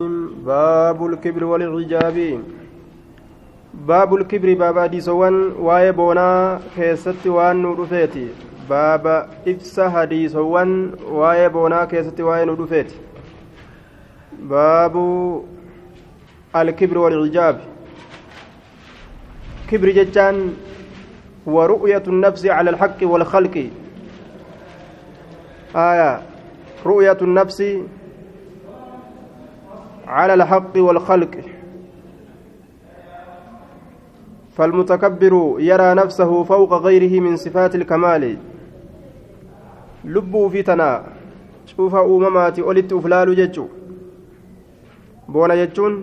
باب الكبر والعجاب. باب الكبر باب حديثوان واي بونا كيست وان ندفيتي باب إفسا حديثوان واي بونا كيست واي ندفيتي باب الكبر والعجاب. كبر جتان ورؤية النفس على الحق والخلق. آية رؤية النفس على الحق والخلق. فالمتكبر يرى نفسه فوق غيره من صفات الكمال. لبوا فتنا شوف أمماتي أولت أفلال ججو. بونا ججون.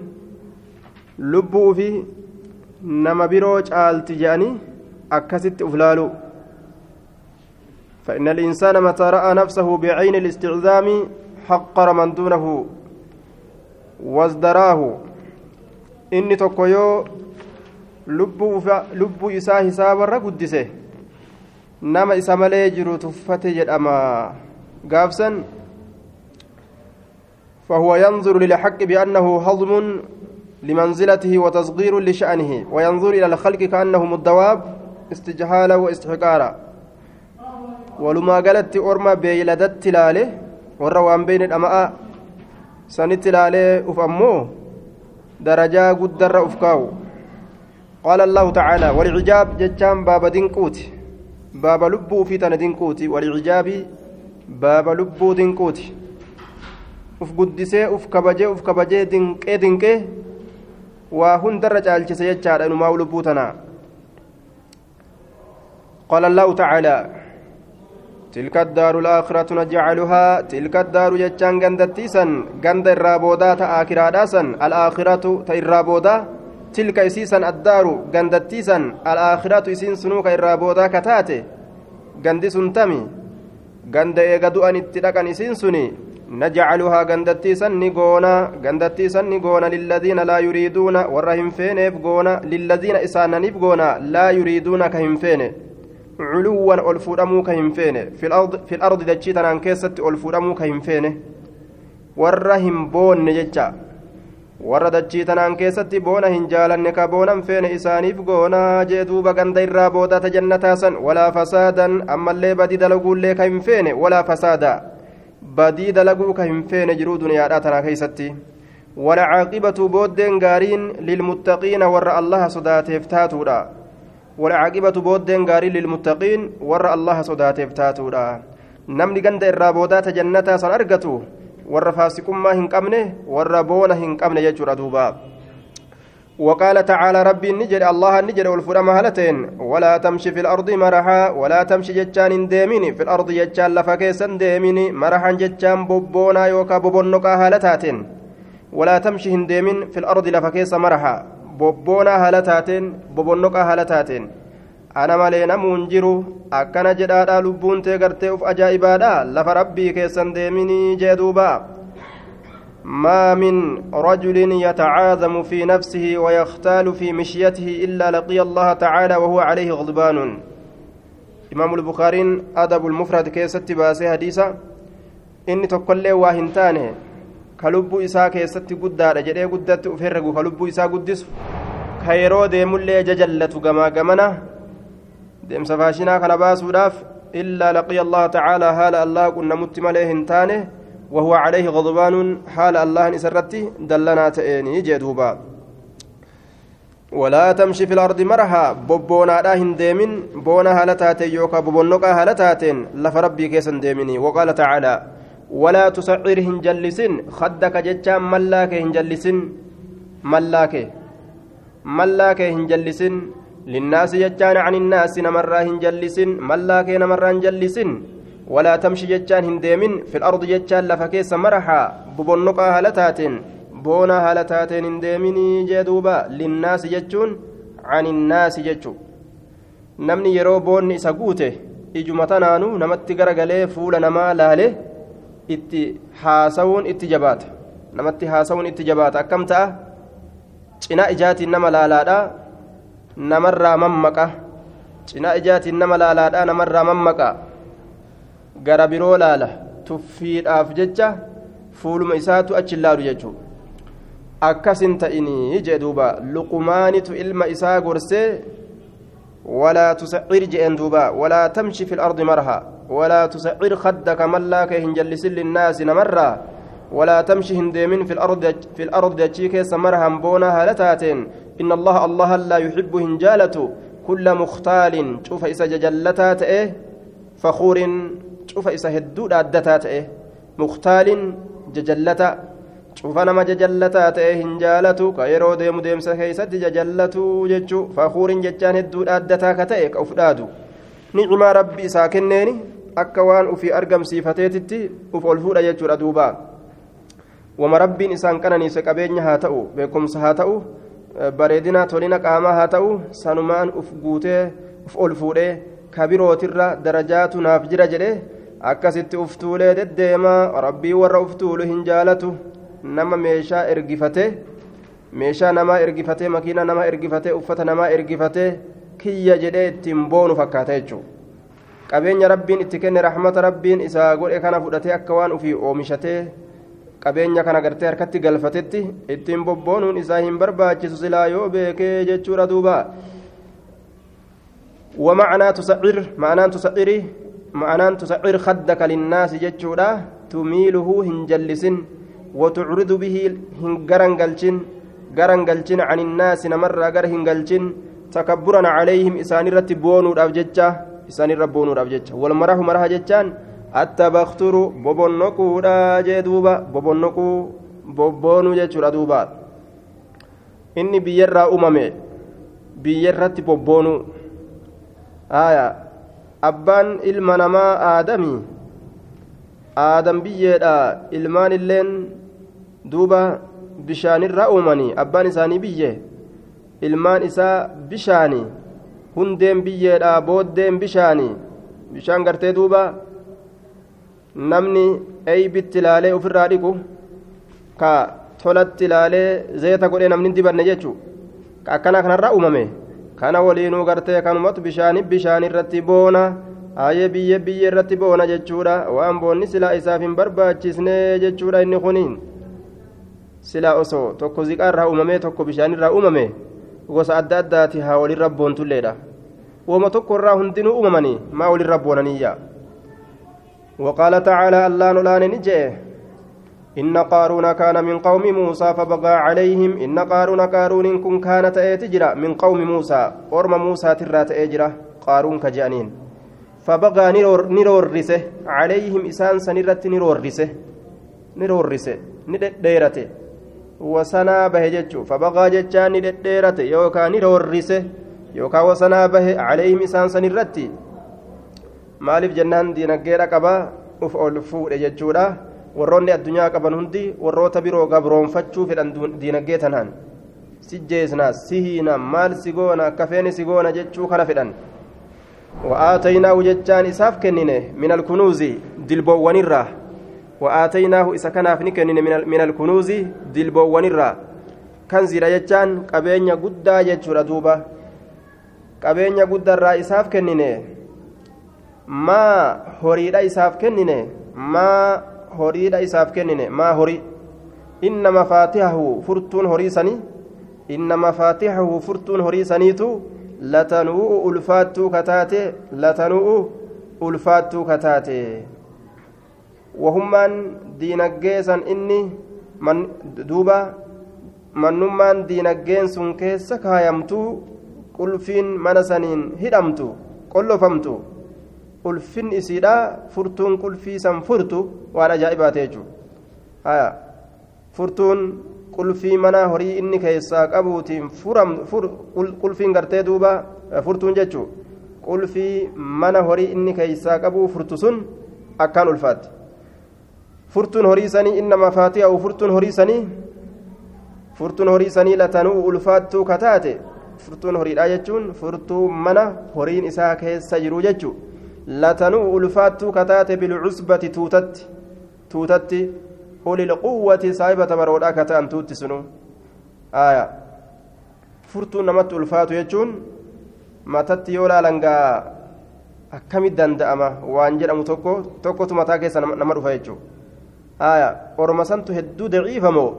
لبوا في نما برو caalti jedhanii akkasitti uflaalu فإن الإنسان متى رأى نفسه بعين الاستعظام حقر من دونه wasdaraahu. Inni tokko yoo lubbuu isaa hisaabarra guddise nama isa malee jiru tuffate jedhama. فهو ينظر للحق بأنه هضم لمنزلته وتصغير لشأنه وينظر إلى الخلق كأنهم الدواب استجهالا واستحقارا ولما قالت أرمى بيلدت تلاله والروان بين الأماء sanitti ilaalee uf ammoo darajaa guddarra uf kaa'u. Qaala allahu tacaala walcijaab jechaan baaba dinquuti. Baaba lubbuu ufii tana dinquuti. Walcijaabii baaba lubbuu dinquuti. Uf guddisee uf kabajee uf kabajee dinqee dinqee waa hundarra caalchise jechaadha inumaa lubbuu tanaa. Qaala allahu tacaalaa تلك الدار الآخرة نجعلها تلك الدار جتان غندتيسا غند الرابودا تآكراداسا الآخرة تإرابودا تلك إسيسا الدار غندتيسا الآخرة إسين سنوك إرابودا كتاتي غندي سنتمي غند إيغدو أن اتلقن إسين سني نجعلها غندتيسا نيغونا غندتيسا نيغونا للذين لا يريدون ورهم فينيف غونا للذين إسانا نيف لا يريدون كهم فينيف culuwwan ol fuudhamuu ka hin feene fil ardi dachii tanaan keessatti ol fuudhamuu ka hin feene warra hin boonne jecha warra dachii tanaan keessatti boona hin jaalanne ka boonan feene isaaniif goonaa jee duuba ganda irraa boodata jannataasan walaa fasaadan ammallee badii dalaguullee ka hin feene walaa fasaada badii dalaguu ka hin feene jiruu duniyaadhaa tanaa keeysatti walcaaqibatu booddeen gaariin lilmuttaqiina warra allaha sodaateef taatuudha والعاقبة بودين غاري للمتقين ور الله صداتف تاتودا ganda irraa boodaata jannataa san argatu warra faasiqummaa hin qabne warra boona hin qabne jechuudha duuba وقال تعالى ربي نجد الله نجد والفرما هلتين ولا تمشي في الأرض مرحا ولا تمشي جتان ديميني في الأرض جتان لفكيسا ديميني مرحا جتان بوبونا يوكا بوبونوكا هالتاتين. ولا تمشي هنديمين في الأرض لفكيسا مرحا bobboonaa haala taateen bobonnoqaa haala taateen ana malee namuun jiru akkana jedhaadha lubbuun tee gartee uf ajaa'ibaadha lafa rabbii keessan deeminii jee duuba ما من رجل يتعاظم في نفسه ويختال في مشيته إلا لقي الله تعالى وهو عليه غضبان إمام البخاري أدب المفرد كيست باسي حديثا إني تقول واهنتانه ka lubbuu isaa keessatti guddaadha jedhee guddatti uf herregu ka lubbuu isaa guddisu ka yeroo deemullee jajallatu gamaa gamana deemsa faashinaa kana baasuudhaaf illaa laqiya allaha tacaalaa haala allah qunnamutti malee hin taane وهو عليه غضبان حال الله نسرتي دلنا تأني جدوبا ولا تمشي في الأرض مرها بوبونا لا هنديمين بونا هالتاتي يوكا بوبونوكا هالتاتين لفربي كيسن ديميني وقال تعالى ولا تصعر هنجلسن. خدك جتان ملاك هنجلسن. ملاك. ملاك هنجلسن. للناس جتان عن الناس نمرا هنجلسن. ملاك نمرا هنجلسن. ولا تمشي جتان هنديمن. في الأرض جتان لفكيس مرحا ببنقا هلتاتن بونا هلتاتن هنديمني جدوبا. للناس جتون عن الناس namni yeroo boonni isa guute ijuma tanaanu namatti garagalee fuula namaa laale itti haasawuun itti jabaata namatti haasawuun itti jabaata akkam ta'a cinaa ijaatiin nama laalaadha namarraa mammaqa cinaa ijaatiin nama laalaadha namarraa mammaqa gara biroo laala tuffiidhaaf jecha fuuluma isaatu achi laalu jechuudha akkasin ta'inii jee duuba luqumaanitu ilma isaa gorsee ولا تسعر جئن دوبا ولا تمشي في الأرض مرها ولا تسعر خدك ملا كهن جلس للناس نمرا ولا تمشي هنديمين في الأرض في الأرض دجيك سمرها بونا هالتاتين. إن الله الله لا يحب هنجالته كل مختال. شوف إسا جلتات إيه؟ فخور. شوف إسا هدود أدتات إيه؟ مختال ججلتا شوف أنا ما ججلتا إيه؟ هنجالته كيرو ديم ديم سكيست ججلته ججو. فخور ججان هدود أدتا كتئك أفرادو نعم ربي ساكنيني. Akka waan ufii argamsiifateetitti uf ol fuudha jechuudha duuba. Wama rabbiin isaan qananiise qabeenya haa ta'u beekumsa haa ta'u bareedina tolina qaamaa haa ta'u sanumaan uf guutee uf ol fuudhee kabirootirra darajaatu naaf jira jedhe akkasitti uf tuulee deddeemaa rabbii warra uf tuulu hin jaalatu. Nama meeshaa ergifate meeshaa namaa ergifate makiina namaa ergifate uffata namaa ergifate kiyya jedhee ittiin boonu fakkaata jechuudha qabeenya rabbiin itti kenne rahmata rabbiin isaa godhe kana fudhatee akka waan ufii oomishatee qabeenya kana gartee harkatti galfatetti ittiin bobboonuun isaa hin barbaachisu silaa yoo beekee jechuudha duuba ومعنى تسعر معنى تسعر معنى تسعر خدك للناس جتشودا تميله هنجلس وتعرض به هنجرنجلشن جرنجلشن عن الناس نمر جر هنجلشن تكبرا عليهم إسان رتبون الأبجتة إسان ربون الأبجتة والمراه مرها جتان attabakturu bobonnoquudha jee duuba bobonnoquu bobboonuu jechuudha duuba inni biyyarraa uumame biyyarratti bobboonuu aya abbaan ilma namaa aadami aadam biyyeedha ilmaan illeen duuba bishaanirraa uumanii abbaan isaanii biyye ilmaan isaa bishaani hundeen biyyeedha booddeen bishaani bishaan gartee duuba. Namni eeybitti ilaalee ofirraa dhiqu ka tolatti ilaalee zeeta godhee namni dibanne jechuun akkana kanarraa uumame. Kana waliinuu gartee kanumatu bishaani bishaan irratti boona haayee biyye biyye irratti boona jechuudha. Waan boonni silaa isaaf hin barbaachisne jechuudha inni kuniin. Silaa osoo tokko ziqaarraa uumame tokko bishaanirraa uumame gosa adda addaati haa walirra boontulleedha wooma tokko irraa hundinuu uumamanii maa walirra boonaniyyaa. وقال تعالى الله نلان نجئ إن قارون كان من قوم موسى فبغى عليهم إن قارون قارون كن كانت تجرى من قوم موسى أرم موسى ترات أجرى قارون كجانين فبغى نرورسه عليهم إسان سنرت نرورسه نرورسه نديرته wasanaa bahe jechuun fabaqaa jechaan ni dhedheerate yookaan ni roorrise yookaan wasanaa bahe caleeyim isaan san irratti maaliif jennaan diinagdeedha qabaa uf ol fuudhe jechuudha. Warroonni addunyaa qaban hundi warroota biroo gabroonfachuu fedhan diinagdee tanaan. Si jeesnaa si hiinaa maal si goona kafeen si goona jechuu kana fedhan. Waa wa'aataynaahu jechaan isaaf kennine minal kunuuzi dilboowwanirraa. Wa'aataynaahu isa kanaaf ni kennine min alkunuuzi dilboowwanirraa kan zira jechaan qabeenya guddaa jechuudha duuba qabeenya guddaarraa isaaf kennine maa horiidha isaaf kennine maa horiidha isaaf kennine maa horii inna mafaatihahu furtuun horii sanii inna mafaatihahu furtuun horii saniitu latanuu'u ulfaattuu kataate latanuu'u ulfaattuu kataate wahummaan diinaggee san inni duuba mannummaan diinaggeen sun keessa kaayamtuu qulfiin mana saniin hidhamtu qollofamtu ulfin isiidha furtuun qulfii san furtu waan ajaa'ibaate jechuudha furtuun qulfii mana horii inni keessaa qabuutiin qulfiin gartee duuba furtuun jechuudha qulfii mana horii inni keessaa qabuu furtu sun akkaan ulfaatti furtuun horii sanii inna mafaatihahu furtuun horii sanii furtuun horii sanii latanuu ulfaattuu kataate furtuun horiidha jechuun furtuu mana horiin isaa keessa jiru jechuudha. latanuu ulfaattuu kataate bilcusbati tuutatti tuutatti ulilquwwati saahibata baroodhaa kata'an tuutti sunu aya furtuu namatti ulfaatu jechuun matatti yoo laalangaa akkamit danda'ama waan jedhamu tokko tokkotu mataa keessa nama dhufa jechuu aya orma santu hedduu daciifa moo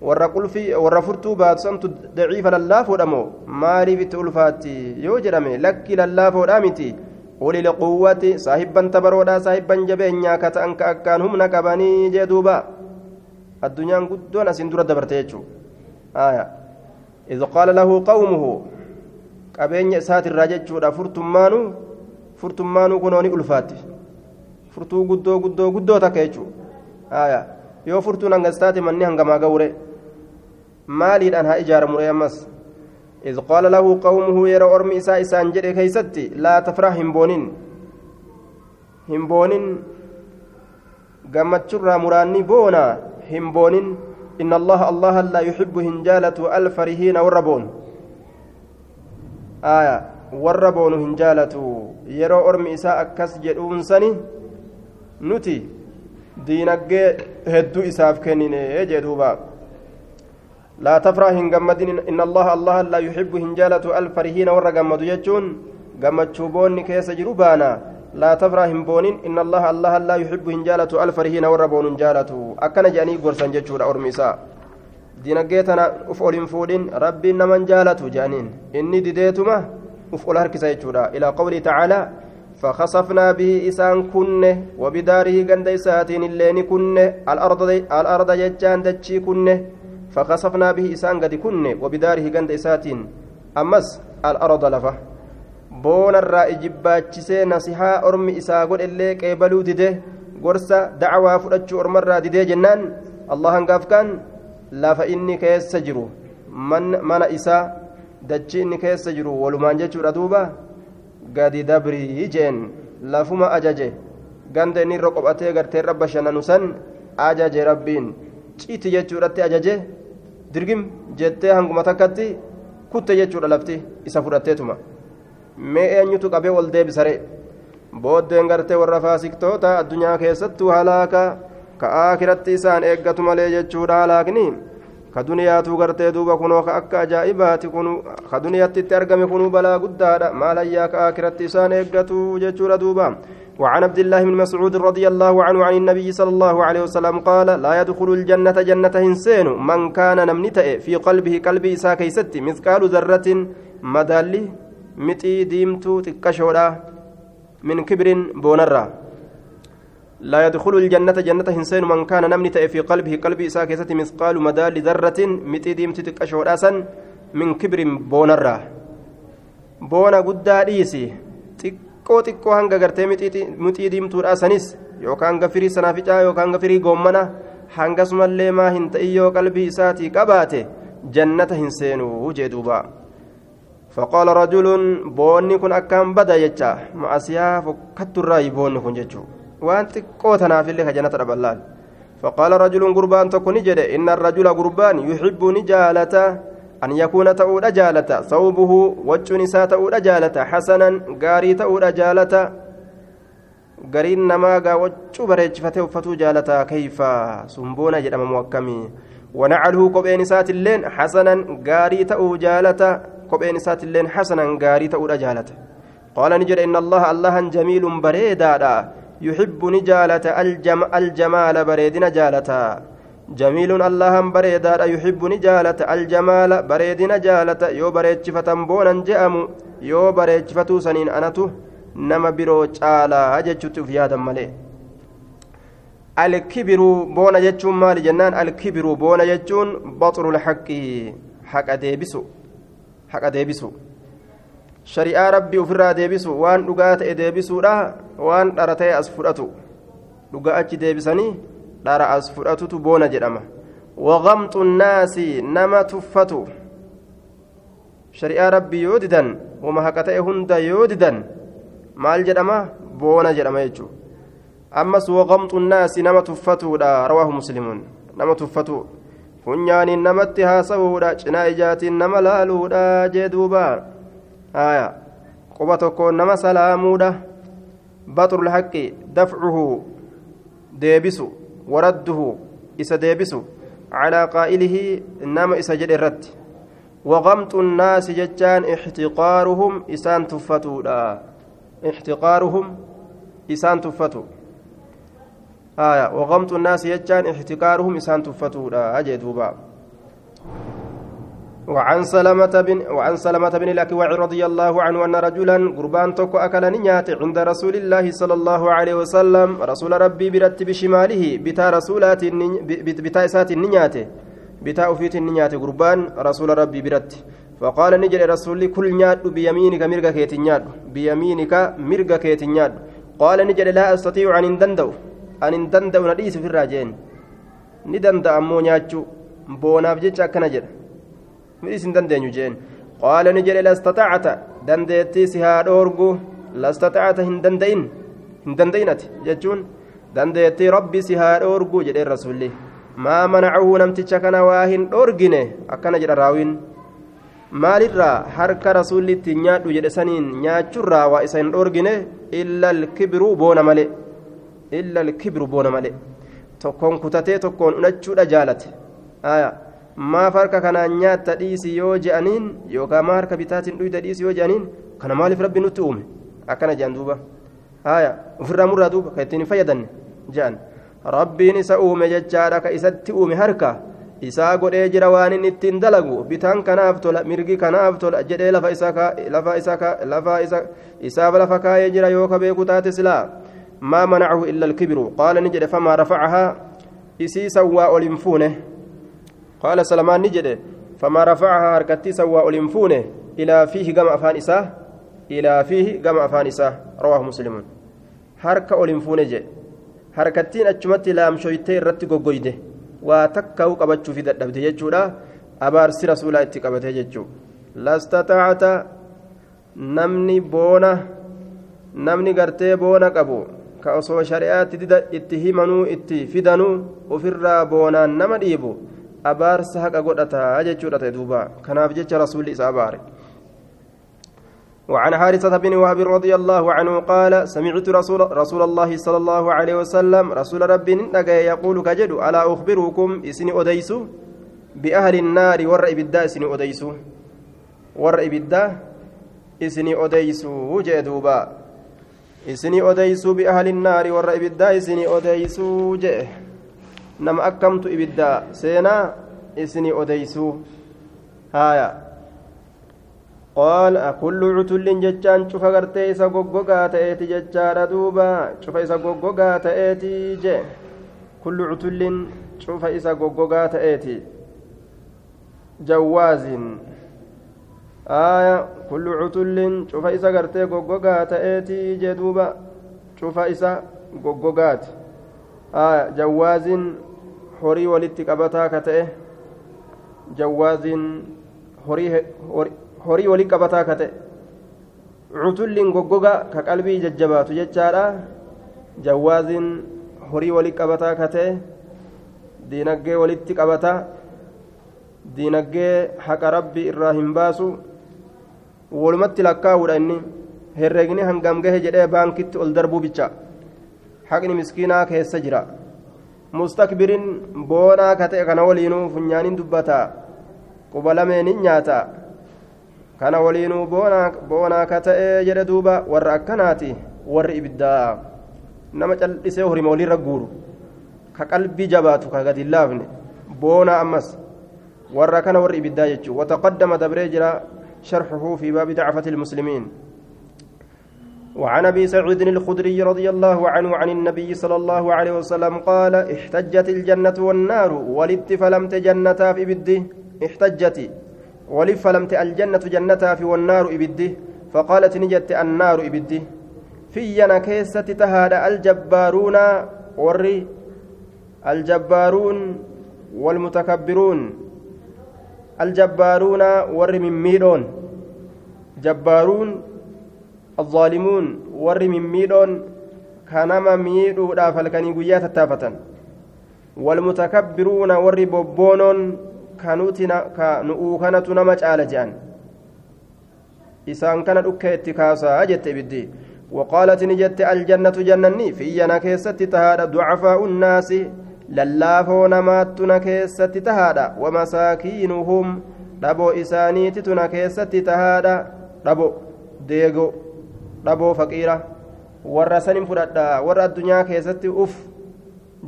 warra qulfii warra furtuu baatu santu daciifa lallaafoodha moo maaliif itti ulfaatti? Yoo jedhame lakki lallaafoodhaa miti. ولي القوة صاحبا تبرودا صاحبا جبينيا كتان كأكان هم نكبني جدوبا الدنيا قدونا سندورة دبرتيجو آية إذ qaala lahu قومه qabeenya isaati irraa jechuudha. Furtummaanuu furtummaanuu kunooni ulfaatti. Furtuu guddoo guddoo guddoo takka jechuudha yoo furtuun hangas taate manni hangamaa gawure maaliidhaan haa ijaaramu ammas? إذ قال له قومه يرى أرمي إساء إسان جري كيستي لا تفرح همبونين همبونين قمت شرى مراني بونا همبونين إن الله الله لا يحب هنجالة الفرهين والربون آية والربون هنجالة يرى أرمي إساء أكس جدون سني نتي diinaggee hedduu isaaf kennine jedhuuba laa tafraa hin gammadin inna allaha allaha laa yuxibbu hin jaalatu alfarihiina warra gammadu jechuun gammachuu boonni keessa jiru baana laa tafraa hin boonin inna allaha allaha laa yuxibbu hin jaalatu alfarihiina warra boonu hin jaalatu akkana jedhanii gorsan jechuudha ormi isaa diinaggee tana uf ol hin fuudhin rabbiin naman jaalatu jedhaniin inni dideetuma uf ol harkisa jechuudha ilaa qawlii tacaalaa فخسفنا به إسان كنه وبداره غند إساتين اللين كنه الأرض الأرض ججان دجي كنه فخسفنا به إسان قد كنه وبداره غند إساتين. أمس الأرض لفه. بون الرائي جباتشسي نصيحة أرمي إسا قل اللي قيبلو دده قرصة دعوة فرجو أرمر دده جنان. الله انقاف كان لا فإني كيس سجرو. من من إسا دجي إني كيس سجرو. ولمان ججو ردوبة gadi dabrii jeen lafuma ajaje. Ganda inni irra qophatee gartee irra bashannanu san ajaje rabbiin. Citi jechuudhatti ajaje. Dirgim jettee hanguma takkatti kutte jechuudha lafti isa fudhatteetuma. Mee eenyutu qabee ol deebisare? Booddeen gartee warra faasiktoota addunyaa keessattuu halaaka. Ka aakiratti isaan eeggatu malee jechuudha halaakni ka duniyaatu gartee duuba kunoo ka akka ajaa'ibaati kunu ka duniyaatti itti argame kunuu balaa guddaadha. Maal ayyaa وعن عبد الله بن مسعود رضي الله عنه عن النبي صلى الله عليه وسلم قال لا يدخل الجنة جنة هنسين من كان نمنتئ في قلبه قلبي إسا كيست مثقال ذرة مدالي متي ديمتو تكشورا من كبر بونرا لا يدخل الجنة جنة هنسين من كان نمني في قلبه قلبي ساكسة مثقال مدال ذرة متي ديمتي تكشور أسن من كبر بونرا بونا قد ديسي xiqqoo xiqqoo hanga gartee mixii diimtuudha sanis yookaan hanga firii sanaaficaa yookaan hanga firii goommana hangasumallee maa hin ta'in yoo qalbii isaatii qabaate jannata hin seenuu jee duuba فقال رجل بوني كن أكام بدا يجا مع سياف وأنت قوتنا في اللي جنة رب فقال رجل قربان تكون جد إن الرجل قربان يحب نجالة أن يكون تؤول جالة ثوبه وجه نساء تؤول جالة حسنا قاري تؤول جالة قرين نما وجه بريج فتو جالة كيف سنبونا جدام موكمي ونعله قبين سات اللين حسنا قاري تؤو جالة قبين سات اللين حسنا قاري تؤول جالة قال نجد إن الله الله جميل بريدا يحب نجالة الجم الجمال بريدنا جالة جميل الله بريدا يحب نجالة الجمال بريدنا جالة يو بريد فتنبونا جأم يو فتو سنين أنتو. نما برو جالا أججت في هذا ملي. الكبر بونا جتشون مال جنان الكبر بونا جتشون بطر الحق. حق ديبسو حق ديبسو shari'aa rabbii ofirraa deebisu waan dhugaa ta'e deebisuudha. Waan dhara ta'e as fudhatu. Dhugaa achi deebisanii dhara as fudhatutu boona jedhama. Waqamxu naasi nama tuffatu. Shari'aa rabbii yoo didan wama haqa ta'e hunda yoo didan maal jedhama? Boona jedhama jechuudha ammas waqamxu naasi nama tuffatuudha rawaahu muslimuun nama tuffatu. Funyaaniin namatti haasa'uudha cinaa ijaatiin nama laaluudha jee duubaa آية قبة تكون نما سلامودة بطر الحق دفعه ديبسو ورده إس ديبسو على قائله نما إس جد الرد وغمط الناس ججان احتقارهم إسان تفتو لا احتقارهم إسان تفتو آية وغمط الناس ججان احتقارهم إسان تفتو لا أجدوبا وعن سلمة بن وعن سلمة بن الأكوع رضي الله عنه أن رجلا قربان توكو أكل نيات عند رسول الله صلى الله عليه وسلم رسول ربي برت بشماله بتا رسولات بتا إسات النيات بتا أفيت النيات قربان رسول ربي برت. فقال نجل رسول كل نيات بيمينك مرقا كيتي نيات بيمينك مرقا كيتي نيات. قال نجل لا أستطيع أن اندندو أن اندندو نديس في الراجين. ندند أمو نياتشو بوناف جيتش أكنا جل hin dandeenyu jeen. Qaala ni jedhe lastatacata dandeettii si haa dhoorgu. Lastatacata hin danda'in hin danda'in ati jechuun. Dandeettii rabbi si haa dhoorgu jedheen rasulli maa manacahu namticha kana waa hin dhoorgine? akkana jedha raawin. Maalirraa harka rasulli ittiin nyaadhu jedhe saniin nyaachurraa waa isa hin dhoorgine? Illa alkibru boona male. Illa alkibru boona male. Tokkoon kutatee tokkoon unachuudha jaalate. Aayaa maaf harka kanaan nyaatta dhiisi yoo je'aniin yookaan maa harka bitaatiin dhuyda dhiisi yoo je'aniin kana maaliif rabbi nutti uume akkana je'an duuba haaya ofirraa murraa duuba kan ittiin hin fayyadamne je'an rabbiin isa uume jechaadha ka isatti uume harka isaa godhee jira waan inni ittiin dalagu bitaan kanaaf tola mirgi kanaaf tola jedhee lafa isaa lafa isaa lafa isaaf lafa kaayee jira yoo ka beeku taate silaa maa manacahu illa alkibru qaala ni jedhe famaa rafacahaa isii sawwaa ol hin fuune qaala salmaan ni jedhe famaa rafacahaa harkattii san waa olin fuune ilaa fiihi gama afaan isaa? Ilaa fiihi gama afaan isaa rawaahu muslimuun harka olin fuune jedhe harkattiin achumatti laamshoytee irratti goggoyde. Waa takka'u qabachuufi dadhabde jechuudha. Abaarsi rasuulaa itti qabatee jechuu. Lastataacata namni boona namni gartee boona qabu ka osoo shari'aatti itti himanuu itti fidanuu ofirraa boonaan nama dhiibu abaarsa haqa godhataa jechuudha ta'e duuba. Kanaaf jecha rasuulli isa abaare. وعن حارثة بن وهب رضي الله عنه قال سمعت رسول, رسول الله صلى الله عليه وسلم رسول ربي يقول كجد ألا أخبركم إسني أديس؟ بأهل النار ور إبدا إسني أديس. ور إبدا إسني أديس وجه دوبا. إسني أديس بأهل النار ور إبدا إسني أديس وجه nama akkamtu ibiddaa seenaa isinii odeysuu haaya. Qaala kullu cutullin jechaan cufa gartee isa goggogaa ta'eeti jechaadha duuba. Cufa isa goggogaa ta'eeti je. Kullu cutullin cufa isa goggogaa ta'eeti. Jawwaazin haaya kullu cutullin cufa isa gartee goggogaa ta'eeti je duuba. Cufa isa goggogaati آه جواز horii walitti qabataa ka ta'e jawaaziin horii walitti qabataa ka ta'e cutulliin goggoga ka qalbii jajjabaatu jechaadha jawaaziin horii walitti qabataa ka ta'e diinaggee walitti qabataa diinaggee haqa rabbi irraa hin baasu walumatti lakkaa'uudha inni herreegni hangam gahe jedhee baankitti ol darbuu bicha. Haqni miskiinaa keessa jira. mustakbiriin boonaa ka ta'e kana waliinuu funyaaniin dubbata quba lameenin nyaata kana waliinuu boonaa ka ta'e jedhe duuba warra akkanaati warri ibiddaa nama cal'isee horima waliirra guuru ka qalbii jabaatu ka gadi laafne boonaa ammas warra kana warri ibiddaa jechuu wataqaddama dabree jira sharxuhu fi baabi dacfati ilmuslimiin وعن أبي سعيد الخدري رضي الله عنه عن النبي صلى الله عليه وسلم قال احتجت الجنة والنار ولدت فلمت جنتا في بدي احتجت ولف فلمت الجنة جنتا في والنار إبدي فقالت نجت النار إبدي في كيسة تهاد الجبارون وري الجبارون والمتكبرون. الجبارون وري من ميدون جبارون الظالمون ور من ميدون كانما ميدو دافلكني غيا تتافتن. والمتكبرون ور بوبونون كانوتنا كانو كانت نما جال جان. إسان كان أكيت كاسا أجت بدي وقالت نجت الجنة جنني في ينا كيست تهاد ضعفاء الناس للافو نماتنا كيست تهاد ومساكينهم دبو إسانيتتنا كيست تهاد دبو deegoo dhaboo faqiira warra sanin fudhadha warra addunyaa keessatti uf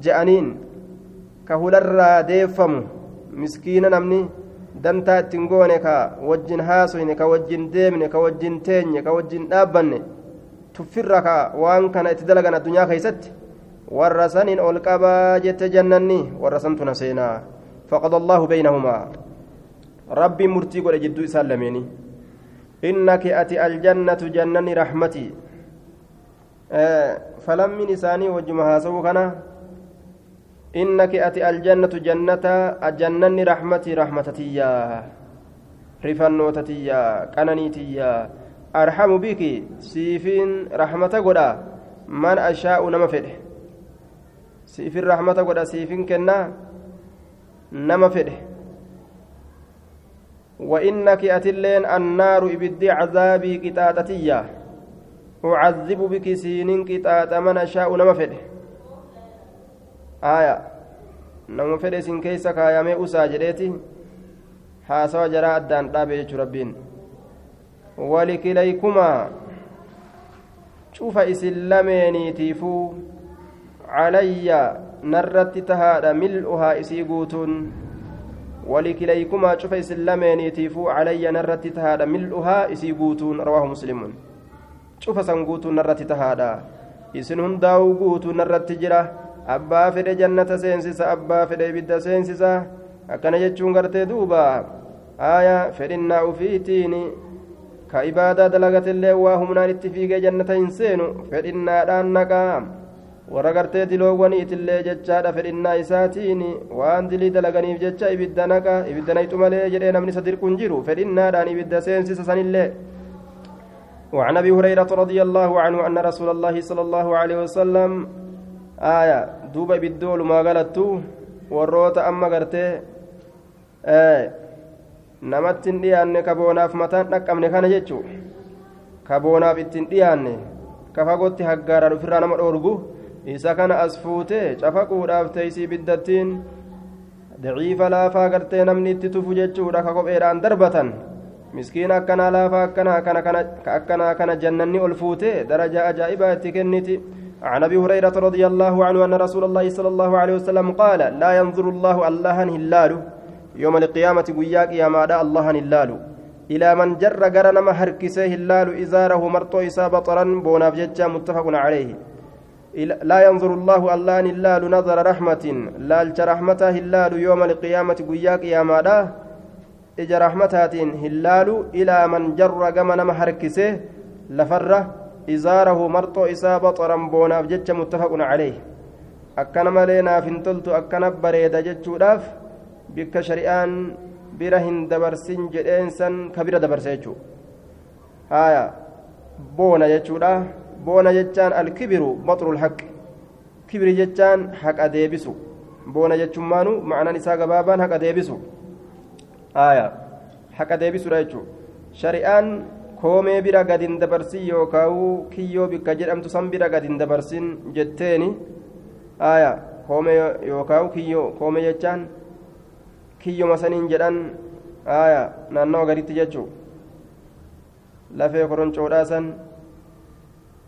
je'aniin ka hularraa deeffamu miskiina namni dantaa ittiin goone ka wajjin haasoyne ka wajjin deemne ka wajjin teenye ka wajjin dhaabbanne tuffirra ka waan kana itti dalagan addunyaa keeysatti warra sanin ol qabaa jette jannanni warra santuna seenaa faqad allaahu baynahumaa rabbiin murtii godhe jidduu isaan lameeni innaki ati aljannatu jannani raxmatii falammin isaanii wajjuma haasa'uu kana إنك أتي الجنة جنة الجنة رحمتي رحمتتيا رفنوتتيا قننيتيا أرحم بك سيفين رحمة قدا. من أشاء نما فده. سيفين رحمة قدا سيفين كنا نما فده. وإنك أتلين النار إبدي عذابي قطاتتيا أعذب بك سينين قطات من أشاء نما فده aaya nama fedhe isin keeysa kaayamee usaa jedheeti haasawa jaraa addaan dhaabe jechuu rabbiin walikilaykumaa cufa isin lameeniitiifuu calayya narratti ولكليكما شوف إسلامين تيفو علي نرت تهادا ملؤها إسي قوتون رواه مسلم شوف سنقوتون نرت تهادا إسن هنداو قوتون نرت جرا fedhe jannata seensisa abbaa fedhe ibidda seensisa akkana jechuun gartee duuba aayaa fedhinnaa ufiitiin ka ibaadaa dalagatillee waa humnaan itti fiigee jannata hin seenu fedhinnaadhaan naqaa warra gartee diloowwaniitillee jechaadha fedhinnaa isaatiin waan dilii dalaganiif jecha ibidda naqa ibidda nayxu malee jedhee namni isa dirqu jiru fedhinnaadhaan ibidda seensisa sanillee وعن ابي هريره رضي الله عنه ان رسول الله صلى الله عليه وسلم آية دوبا بدول ما warroota amma gartee namatti hin dhiyaanne kaboonaaf mataan dhaqqabne kana jechuu kaboonaaf ittiin dhiyaanne ka fagootti haggaaraan ofirraa nama dhoorgu isa kana as fuutee cafaquudhaaf teeysii biddattiin daciifa laafaa gartee namni itti tufu jechuudha ka kopheedhaan darbatan miskiina akkanaa laafaa akkanaa kana jannanni ol fuutee darajaa ajaa'ibaa itti kenniti عن ابي هريره رضي الله عنه ان رسول الله صلى الله عليه وسلم قال لا ينظر الله الله هلال يوم القيامه وياك يا مادا الله هلال إلى من جر غرنما هركسه هلال ازاره مرطو اساب طرا بوناف متفق عليه لا ينظر الله الله هلال نظر رحمة. لالج رحمته هلال يوم القيامة وياك يا مادا اج رحمتات هلال إلى من جر غمنما هركسه لفره إزاره مرطو إسا بطرا بوناف جتش متفق عليه. naaf hin toltu akkana bareeda jechuudhaaf bikka shari'aan bira hin dabarsin jedheensan ka bira dabarse jechuu haya boona jechuudha boona jechaan alkibiru baxrul haqi kibiri jechaan haqa deebisu. Boona jechummaanu ma'anaan isaa gabaabaan haqa deebisu. Haya haqa deebisudha jechuu. Shari'aan koomee bira gad hin dabarsin yookaan kiyyoo bikka jedhamtu san bira gad hin dabarsin jetteeni. Aya. Koomee yookaan kiyyoo koomee jechaan kiyyoma saniin jedhan. Aya. Naannawa gaditti jechuu. Lafee koroncoodhaa san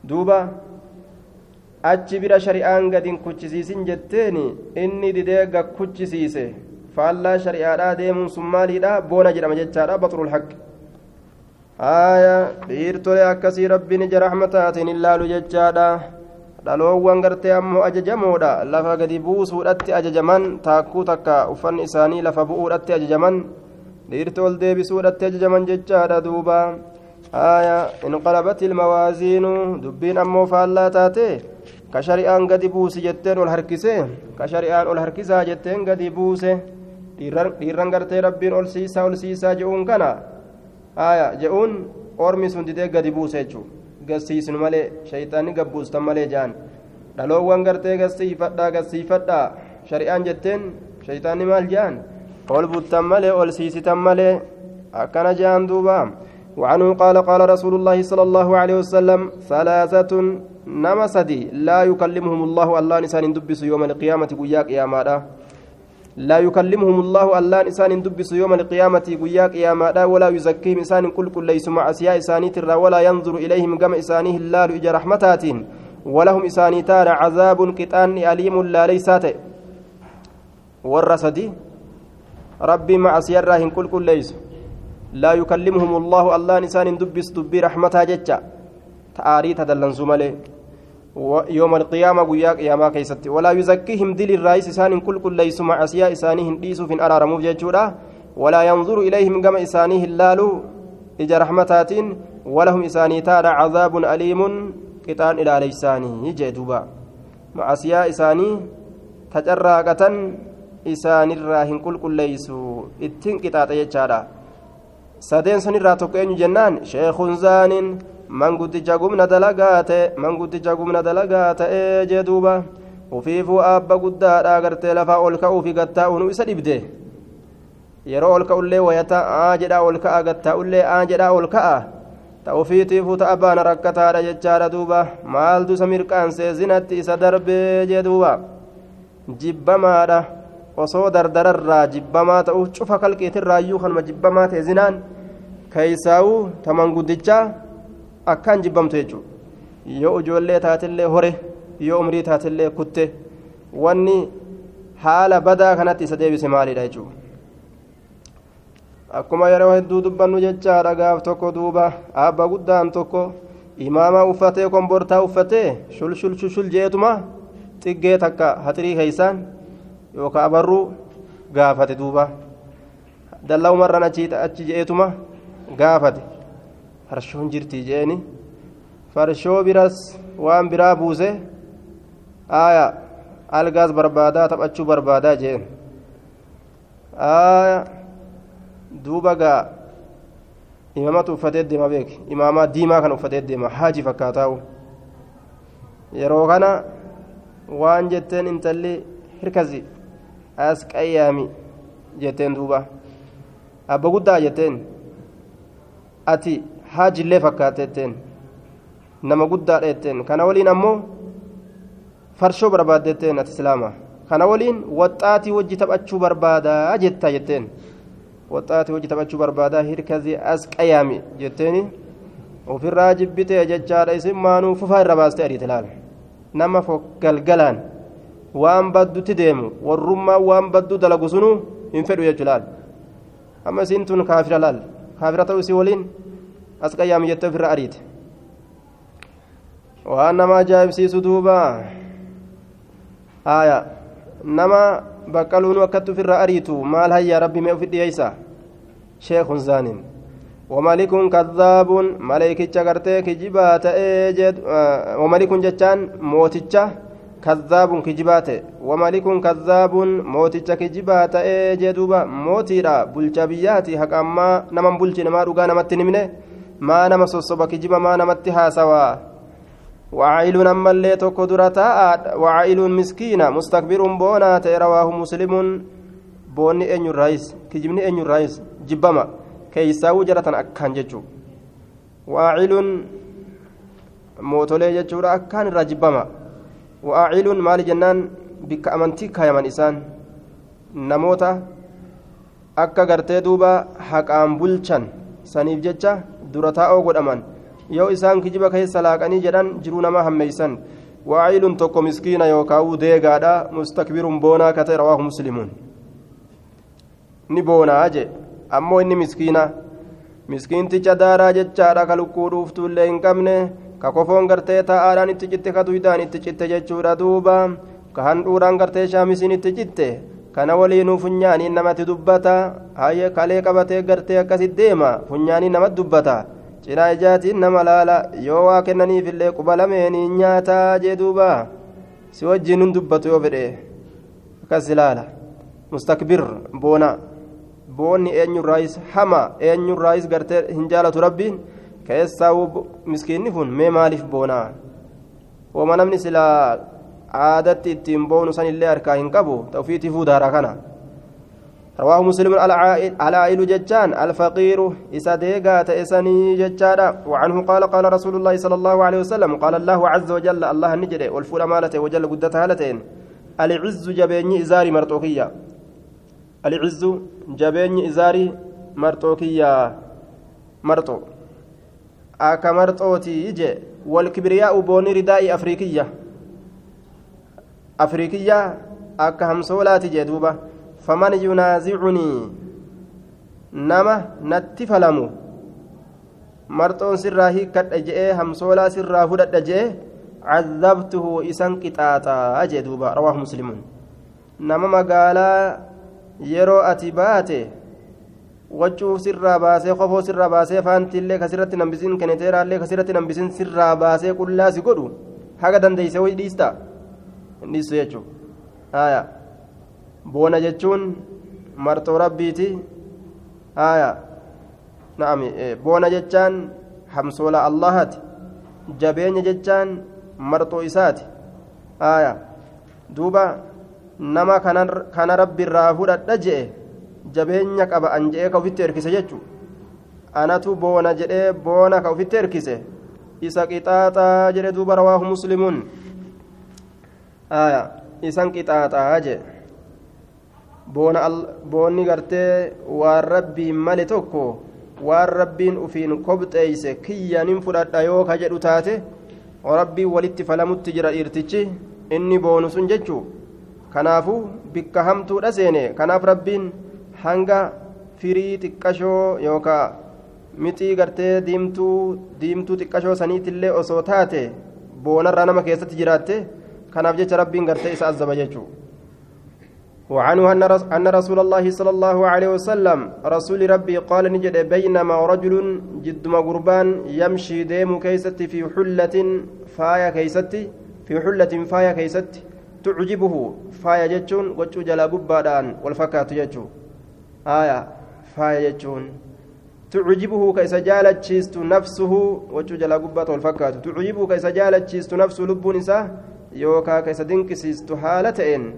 duuba achi bira shari'aan gad hin kuchisiisin jetteeni inni didee gad kuchisiise. Faallaa shari'aadhaa deemuun sun maaliidha boona jedhama jechaadha baxrul haqqi aya dhiirtolee akkasii rabbiin ija raxmataatiin ilaalu jechaadha dhaloowwan gartee ammoo ajajamoodha. Lafa gadi buusuudhatti ajajaman taakkuu takka uffanni isaanii lafa bu'uudhatti ajajaman dhiirti ol deebisuudhatti ajajaman jechaadha duuba ammoo faallaa taate ka shari'aan gadi buusi jetteen ol harkise ka shari'aan ol harkisaa jetteen gadi buuse dhiirran gartee rabbiin ol siisaa ol siisaa je'uun kana aya je'uun ormi sun didee gadi buuse jechuu gassiisnu malee shayxaanni gabbuustan malee jaan. Dhaloowwan gartee gassiifadhaa gassiifadhaa shari'aan jetteen shayxaanni maal jaan? Ol buttan malee ol siisitan malee akkana jaan duuba وعنه قال قال رسول الله صلى الله عليه وسلم ثلاثة نما سدي لا يكلمهم الله الله نسان دبس يوم القيامة قياك يا مادا. لا يكلمهم الله الله إنسان دبس يوم القيامة قياك يا مادا. ولا يزكيهم إنسان كل كل ليس مع أسياء إساني ترى ولا ينظر إليهم كما إسانيه الله إجا رحمتات. ولهم إساني تار عذاب قطان أليم لا ليسات. والرسدي ربي مع سيراهن كل كل ليس. لا يكلمهم الله الله نسان دبس دبي رحمتها جتة تآريت دلن زمله يوم القيامة ويا قيامة كيست ولا يزكيهم دل الرئيس إسان كل كل ليس مع سيا إسانهم ديسو في أرار مفججورا ولا ينظر إليهم كما إسانه اللالو. إجا رحمتاتين. ولهم إساني تارى عذاب أليم. قطان إلى ليساني. جدوبا مع سيا إساني. تجرى isaanirraa hin qulqulleeysu ittiin qixaaxe jechaadha sadeen sanirraa tokko eenyu jennaan? Sheekun zaanin manguddicha gumna dalagaa ta'e manguddicha gumna dalagaa ta'ee jee duuba. Ufiifuu aabba guddaadha gartee lafaa ol ka'uufi gattaa'uun isa dhibde. Yeroo ol ka'ullee wayata aa jedhaa ol ka'a gattaa'ullee aa jedhaa ol ka'a. Ta ufiitiifuu ta'a baana rakkataadha jechaadha duuba. Maaltu isa mirqaansee zinatti isa darbee jee duuba. Jibbamaadha osoo dardararraa jibbamaa ta'u cufa kalqeetirraayyuu kanuma jibbamaa ta'e zinaan keeysaa'uu taman guddichaa akkaan jibbamtu jechuudha. Yoo ijoollee taatillee hore yoo umrii taatillee kutte wanni haala badaa kanatti isa deebise maalidha jechuudha. Akkuma yeroo hedduu dubbannu jechaadha gaaf tokko duuba abba guddaan tokko imaamaa uffatee kombortaa uffatee shul shul shul jeetuma xiggee takka haxirii keeysaan yookaan abarruu gaafate duuba. Dallaa umarraan achi je'eetuma gaafate. Farshoon jirtii je'eni. Farshoo biras waan biraa buuse aaya algaas barbaadaa taphachuu barbaadaa je'en. Aaya duuba gaa imaamatu uffatee deema beek imaamaa diimaa kan uffatee deema. Haaji fakkaataa'u. Yeroo kana waan jetteen intalli hirkasi as qayyaami jetteen duuba. Abba guddaa jetteen ati haajillee fakkaattetteen nama guddaadha jetteen kana waliin ammoo farshoo barbaadetteen ati islaama. Kana waliin waxxaatii wajji taphachuu barbaadaa jetta jetteen waxxaatii wajji taphachuu barbaadaa hirkazii as qayyaami jetteeni ofirraa jibbitee jechaadha isin maanuu fufaa irra baastee ariite laal. Nama galgalaan waan baddutti deemu warrummaan waan baddu dalagu sunuu hin fedhu jechuu laal amma isiin tun kaafira laal kaafira ta'u isii waliin as qayyaami jettee ofirra ariite waan nama ajaa'ibsiisu duuba aya nama baqqaluunu akkatti ofirra ariitu maal hayyaa rabbi mee ufit dhiyeeysa sheekun zaanin وملك كذاب ملائكة غرتي كجبا تأجد وملك جتان موتجة كذاب كجبات وملك كذاب موتجة كجبات أجدوبا موتيرا بلجبياتي حق أما نمن بلج نما رغا نمت نمنه ما نما صصب كجبا ما نمت هاسوا وعائل نما اللي توكو درتا وعائل مسكين مستكبر بونا رواه مسلم بوني أن الرئيس كجبني أن الرئيس جبما jaratan akkaan jechuu waaciluun mootolee jechuudha akkaan irraa jibbama. Waaciluun maali jennaan bikka amantii kaayaman isaan namoota akka gartee duuba haqaan bulchan saniif jecha dura taa'oo godhaman yoo isaan kijiba keessa laaqanii jedhan jiruu namaa hammeeysan waaciluun tokko miskiina yookaa'uu deegaadha mustakbiruun boonaa ka ta'e rawaahu muslimuun ni boonaa jee ammoo inni miskiina miskiinticha daaraa jechaadha ka lukkuu dhuuftuullee hin qabne ka kofoon gartee taa'aadhaan itti citte ka duydaan itti citte jechuudha duuba. Ka handhuuraan gartee shaamisiin itti citte kana waliinuu funyaaniin namatti dubbata. Hayyee kalee qabatee gartee akkasit deema funyaaniin namatti dubbata. Cinaa ijaatiin nama laala yoo waa kennaniifillee quba lameeniin nyaataa jee duuba. Si wajjiin dubbatu yoo fedhe akkas ilaala mustakbir boona. boonni eenyurraayis hama eenyurraayis gartee hin jaalatu rabbiin keessaa miskiinni kun mee maaliif boonaa? Wama namni silaa aadatti ittiin boonu sanillee harkaa hin qabu ta'ufiitifuu daaraa kana. رواه مسلم العائل ججان الفقير إسديقا تأسني ججادا وعنه قال قال رسول الله صلى الله عليه وسلم قال الله عز وجل الله نجري والفول مالته وجل قدتها هالتين العز جبيني إزاري مرتوكية العز izaarii marxoo kiyyaa marxo. Akka marxooti ije walkibriyaa'u boonni ridaa'i afriikiyya afriikiyya akka hamsoolaati jee duuba. Faman yunaazicunii nama natti falamu. Marxoon sirraa hiikkadha je'ee hamsoolaa sirraa fudhadha je'e cadabtuhu isan qixaaxaa jee duuba. Rawaahu muslimuun nama magaalaa yeroo ati baate waccuu sirraa baasee kofoo sirraa baasee faantiillee kasirratti nambisin keneteeraallee kasirratti nambisin sirraa baasee qullaasi godhu haga dandeeyse way dhiista. Hin dhiistu jechuudha boona jechuun marxoo rabbiiti. Aya naam boona jechaan hamsoola allahati jabeenya jechaan marxoo isaati. Aya duuba nama kana rabbiirraa fudhadha je'e jabeenya qaba an je'ee ka ufitti erkise jechu anatu boona jedhee boona ka ufitti erkise. Isa qixaaxaa jedhe duuba rawaahu muslimuun isan qixaaxaa jedhe boonni gartee waan rabbiin male tokko waan rabbiin ufiin kobxeeyse kiyyanin fudhadha yoo ka jedhu taate rabbiin walitti falamutti jira dhiirtichi inni boonu sun jechuu. Kanaafu bikka hamtuudha seene. Kanaaf rabbiin hanga firii xiqqashoo yookaa mixii gartee diimtuu diimtuu xiqqashoo saniitillee osoo taate boonarraa nama keessatti jiraatte kanaaf jecha rabbiin gartee isa azaba jechuu وعنه أن رسول الله صلى الله عليه وسلم رسول ربي قال نجد بينما رجل جد قربان يمشي ديم كيستي في حلة فايا كيستي في حلة فايا كيستي تعجبه فايا جتشون وجو جلا قبادان والفكات آية فايا جتشون تعجبه كيس جالت نفسه وجو جلا قبات والفكات تعجبه كيس جالت نفسه لب نساء يوكا كيس دنكسيست حالتين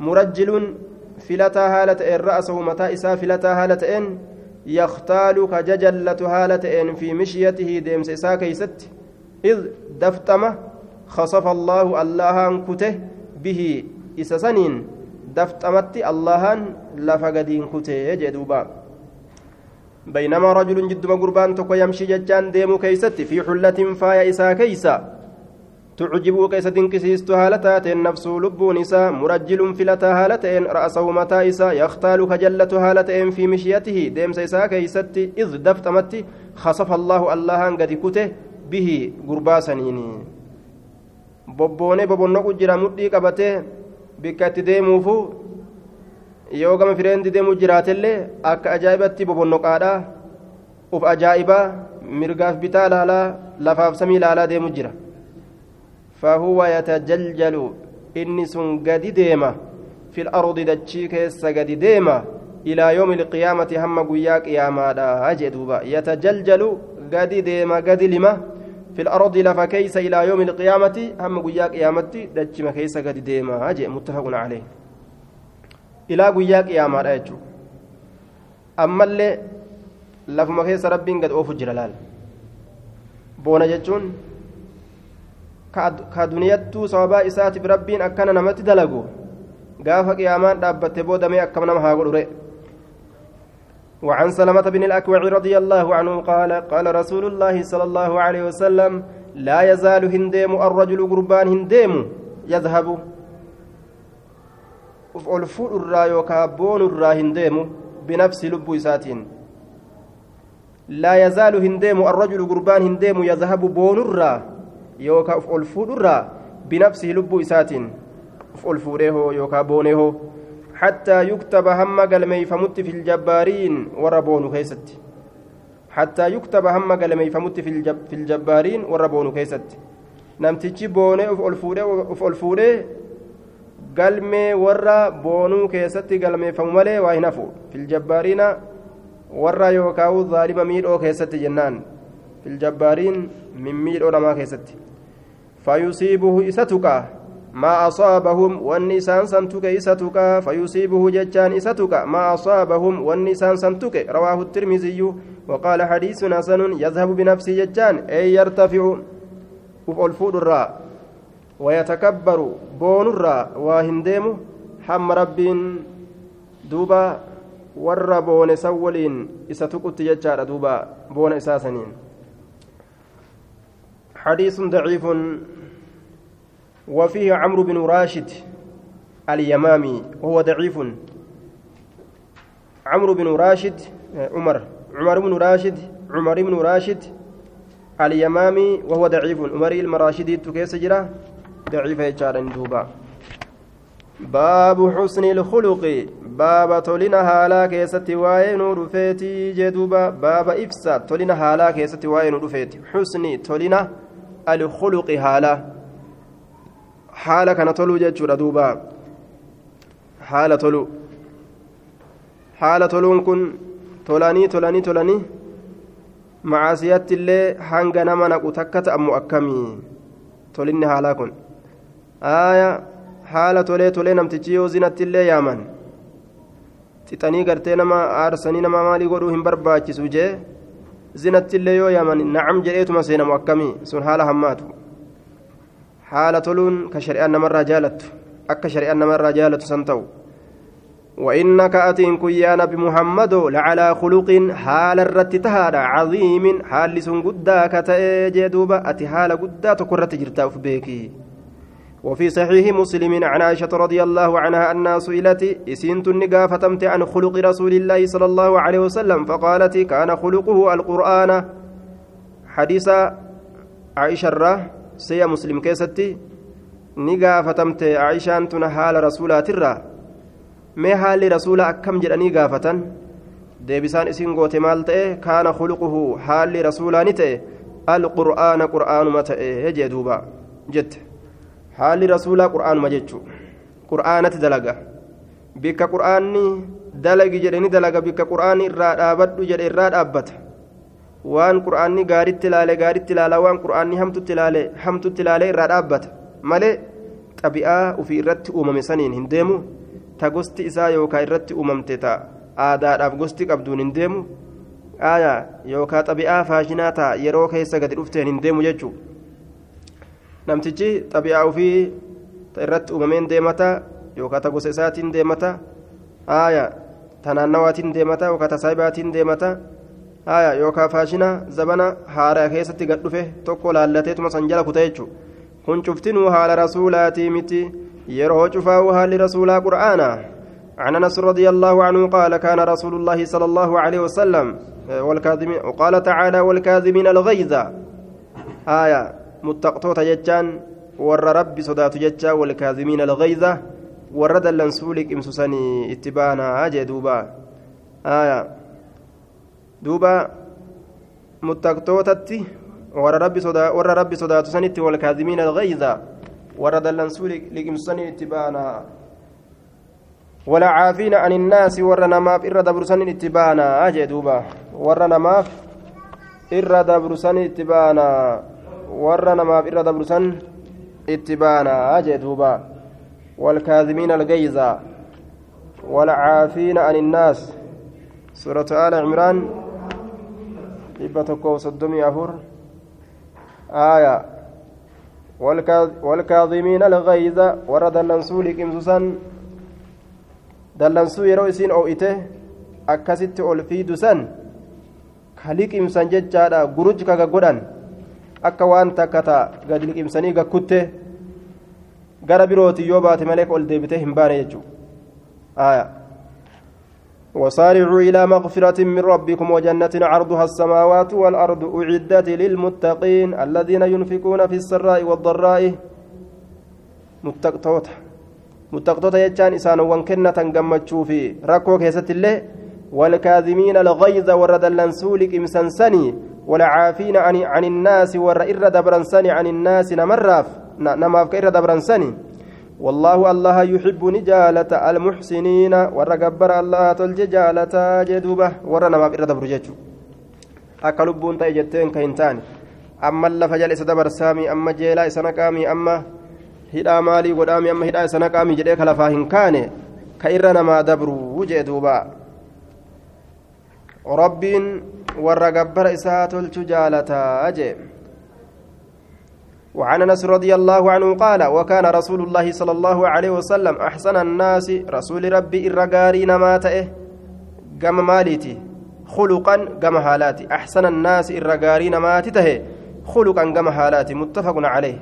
مرجل mataa isaa filataa haala ta'een yaktaalu ka jajallatu haala ta'een fi mishiyatihi deemsa isaa keeysatti id daftama خصف الله اللهان كته به إسسنين دفتمت اللهان لفقدين كته جدوبا بينما رجل جد قربان تكو يمشي ججان ديمو كيست في حلة فايا إسا كيسا. تعجبه كيس دنكسيست هالتات النفس لب نساء مرجل فلتا هالتين رأسه متى إسا يختال كجلة هالتين في مشيته ديم سيسا كيست إذ دفتمت خصف الله الله قد كته به قربا سنيني. bobboonee bobonnoqu jira mudhii qabatee bikka itti deemuufu yoo gama fireendi deemu jiraatellee akka ajaa'ibatti bobonnoqaadhaa uf ajaa'ibaa mirgaaf bitaa laalaa lafaaf samii laalaa deemu jira. Fahuwa yatajaljalu inni sun gadi deema fil ardi dachii keessa gadi deema ilaa yoomi ilqiyaamati hamma guyyaa qiyaamaadha jee duuba yatajaljalu gadi deema gadi lima. في الأرض لفا كيس إلى يوم القيامة هم قياك يا متي دتشي ما كيس قد ديما أجي متفق عليه. إلى قياك يا مادا أجو أما اللي لفما كيس ربين قد أوفو جلال. بونا ka duniyattuu sababaa isaatiif rabbiin akkana namatti dalagu gaafa qiyaamaan dhaabbatte boodamee akkam nama haa godhure وعن سلمة بن الأكوع رضي الله عنه قال قال رسول الله صلى الله عليه وسلم لا يزال هنديم الرجل قربان هنديم يذهب. الفول الرا يوكابون الرا هنديم بنفس لب ساتين لا يزال هنديم الرجل قربان هنديم يذهب بون الرا yookaan uf ol fuudhurraa binafsihi lubbuu isaatiin uf ol fuudheehoo yookaan booneehoo hattaa yuktaba hamma galmeeyfamutti filjabbaariin warra boonu keessatti hattaa yuktaba hamma galmeeyfamutti filjabbaariin warra boonu keessatti namtichi boonee uf ol fuudhee uf ol fuudhee galmee warra boonuu keessatti galmeeffamu malee waa hin hafu filjabbaariina warra yookaan zaalima miidhoo keessatti jennaan filjabbaariin mimmiidhoo namaa keessatti فيصيبه إستك ما أصابهم والنسان سنتك إستك فيصيبه ججان إستك ما أصابهم والنسان سنتك. رواه الترمذي وقال حديث حسن يذهب بنفسه ججان أي يرتفع الفود الراء ويتكبر بون الراء وهندم حم رب دوبا waliin isa tuqutti jechaadha duuba boona isaa saniin حديث ضعيف وفيه عمرو بن راشد اليمامي وهو ضعيف. عمرو بن راشد عمر عمر بن راشد عمر بن راشد اليمامي وهو ضعيف. عمر المراشدي تكيس جرا ضعيف يجارن دوبا. باب حسن الخلق باب تولنا هالا كيستي واي نور فيتي جدوبا باب إفساد تولنا هالا كيستي واي نور فيتي. حسن تولنا الخلق هالا حالا كان تولو جدشورا دوبا حالا تولو حالا تولون كن tolanii tolanii tolanii macaasiyatti illee hanga nama naqu takka ta'amu akkamii tolinni haalaa kun aaya haala tolee tolee namtichi yoo zinatti illee yaaman xixanii gartee nama aarsanii nama maalii godhuu hin barbaachisu jee zinatti illee yoo yaaman nacam jedheetuma seenamu akkamii sun haala hammaatu haala toluun ka shari'aan namarraa jaalattu akka shari'aan namarraa وإنك أتين كيا نبي لعلى خلق حال الرتتهاد عظيم. حال سن قدا كتأجدوبا أتي حال قدا تكرت جرتا بيكي. وفي صحيح مسلم عن عائشة رضي الله عنها أنها سئلت إسنت النقافة عن خلق رسول الله صلى الله عليه وسلم فقالت كان خلقه القرآن. حديث عائشة الره siya muslim keessatti ni gaafatamte. Aishaan tuna haala rasuulaatirraa mee haalli rasuula akkam jedhanii gaafatan? Deebisaan isin goote maal ta'e? Kaana khuluquhu haalli rasuulaa ni ta'e? Alqur'aana qur'aanuma ta'e jee duuba jette. Haalli rasuulaa qur'aanuma jechuu qur'aanatti dalaga. Bikka qur'aanni dalagi jedhe ni dalaga. Bikka qur'aanni irraa dhaabadhu jedhe irraa dhaabbata. Waan qur'aanni gaaritti ilaale gaaritti ilaala waan qur'aanni hamtutti ilaale hamtutti ilaale irraa dhaabbata. Malee xabi'aa ufii irratti uumame saniin hin deemu. Ta gosti isaa yookaan irratti uumamte ta aadaadhaaf gosti qabduun hin deemu. Yookaan xabi'aa faashinaa ta'a yeroo keessa gadi dhufteen hin deemu jechuudha namtichi xabi'aa ofii ta irratti uumameen deemata yookaan ta gosa isaatiin deemata. Ta naannawaatiin deemata yookaan ta saayibaatiin deemata aayaa yookaan faashina zabana haaraa keessatti gad dhufe tokko laallateetuma san jala kuta jechuudha. Kun cuftinuu haala rasuulaatii miti. يرو شفاوها لرسول قرآنا عن أنس رضي الله عنه قال كان رسول الله صلى الله عليه وسلم والكاذبين وقال تعالى والكاذبين الغيظ آية متقطوة جتان ور ربي صدات جتا والكاذبين الغيظ ورد اللنسولك امسسني اتبانا أجي دوبا آية دوبا ربي صدا ور ربي صدات سنتي والكاذبين الغيظ warra dallansuu liqimsanii itti baana warra namaaf irra dabrusanii itti baana jee duuba warra namaaf irra dabrusanii itti baana warra namaaf irra dabrusan itti baana jee duuba والكاذبين الغيظ والعافين عن الناس سورة آل عمران إبتكو صدمي أفور آية والكاظمين الغيظ ورا دلنسو لكمسوسان دلنسو يرو أو إته akkasitti ol fiidu san ka liqimsan jechaadha guruj kaga godhan akka waan takka ta gadi liqimsanii gakkutte gara birooti yoo baate malee ol deebite hin baane jechuudha وسارعوا إلى مغفرة من ربكم وجنة عرضها السماوات والأرض أعدت للمتقين الذين ينفقون في السراء والضراء. متقطوت. متقطوت يجان إسان وانكنة قمتشو في ركوك يست الله والكاذمين الغيظ ورد اللنسولك إمسنسني والعافين عن, عن الناس ور إرد برنسني عن الناس نمراف. نماف كإرد برنسني والله الله يحب نجالة المحسنين ورقبر الله تلج جالة جدوبة ورنا ما بإرد برججو أكلبون تيجتين كينتان أما اللفا جل إسدبر سامي أما جيلا إسنقامي أما jedhee ka lafaa hin kaane ka irra namaa dabru jee duuba rabbiin warra gabbara isaa tolchu jaalataa jee وعن انس رضي الله عنه قال وكان رسول الله صلى الله عليه وسلم أحسن الناس رسول ربي الرقاري نماته. قم مالتي خلقا قم حالاتي. أحسن الناس الرقاري نماتته. خلقا قم حالاتي. متفق عليه.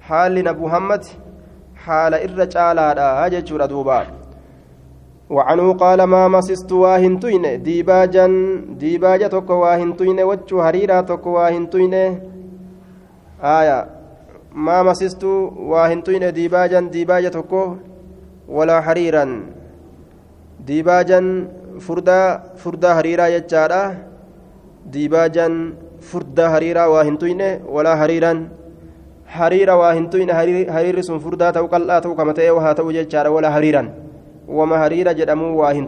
حال نبو محمد. حال الرجال هذا دوبا. وعنه قال ما مسست واهنتين ديباجا ديباجا توكو واهنتين وجه هريرا توكو واهنتين آية ما مسست واهنتين ديباجا ديباجا توكو ولا حريرا ديباجا فردا فردا هريرا يجارا ديباجا فردا هريرا واهنتين ولا حريرا hariira waa hin tuyne hariirri sun furdaa ta'u qal'aa ta'u kama ta'e haa ta'u jechaadha wala hariiran wama hariira jedhamuu waa hin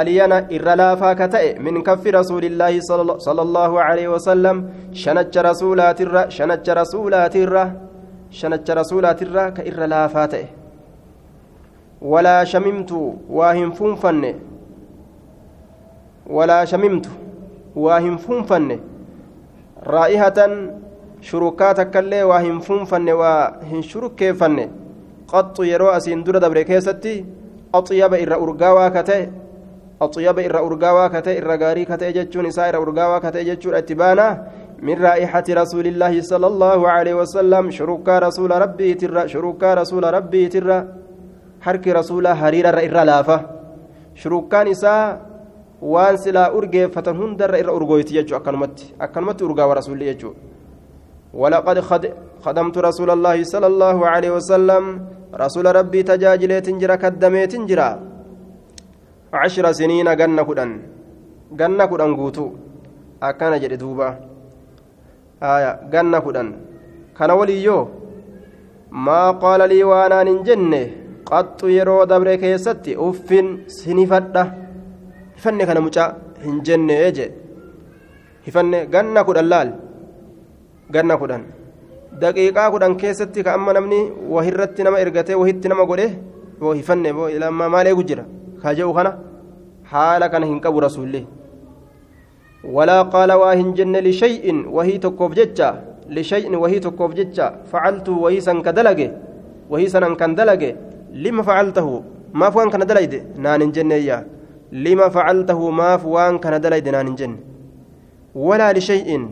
aliyana irra laafaa ka ta'e min kaffi rasuulillaahi sala allaahu aleyhi wasalam shanacha rasuulaatirra shanacha rasuulaatirra shanacha rasuulaatirra ka irra laafaa ta'e walaa shamimtu waa hin fuunfanne walaa shamimtu waa hin fuunfanne raa'ihatan shurukaa takkaillee waa hin fuunfanne waa hin shurukkeeffanne qaxxu yeroo asiin dura dabre keessatti axyaba irra urgaawaa ka ta'e ta'e irra gaarii ka ta'e jechuun isaa irra urgaawaa ka ta'e jechuudha itti baanaa من رائحة رسول الله صلى الله عليه وسلم شركا رسول ربي ترى شركا رسول ربي ترى حرك رسول هريرة إرى لافة شركان إساء waan silaa urgeeffatan hundarra irra urgooyti jechuu akkanumatti akkanumatti urgaawa rasuulli jechuu ولقد خدمت رسول الله صلى الله عليه وسلم رسول ربي تجاجلت جرا كدميت جرا cashira siniina ganna kudhan ganna kudhan guutu. Akkana jedhe duuba. Aya ganna kudhan. Kana waliyyoo? Maa qaala lii waanaan hin jenne? Qaxxu yeroo dabre keessatti uffin sinifadha. Hifanne kana mucaa hin jenne jedhe hifanne ganna kudhan laal? Ganna kudhan. Daqiiqaa kudhan keessatti ka amma namni wahirratti nama ergatee wahitti nama godhe? Hifanne maalee jira? Ka je'u kana haala kana hin qabu rasuulli walaa qaala waa hin jenne lishay'in wahii tokkoof jecha lishay'in wahii tokkoof jecha facaltu wahii san ka dalage wahii sanan kan dalage lima facaltahu maaf waan kana dalayde naan hin jenneeyyaa lima facaltahu maaf waan kana dalayde naan hin jenne walaa lishay'in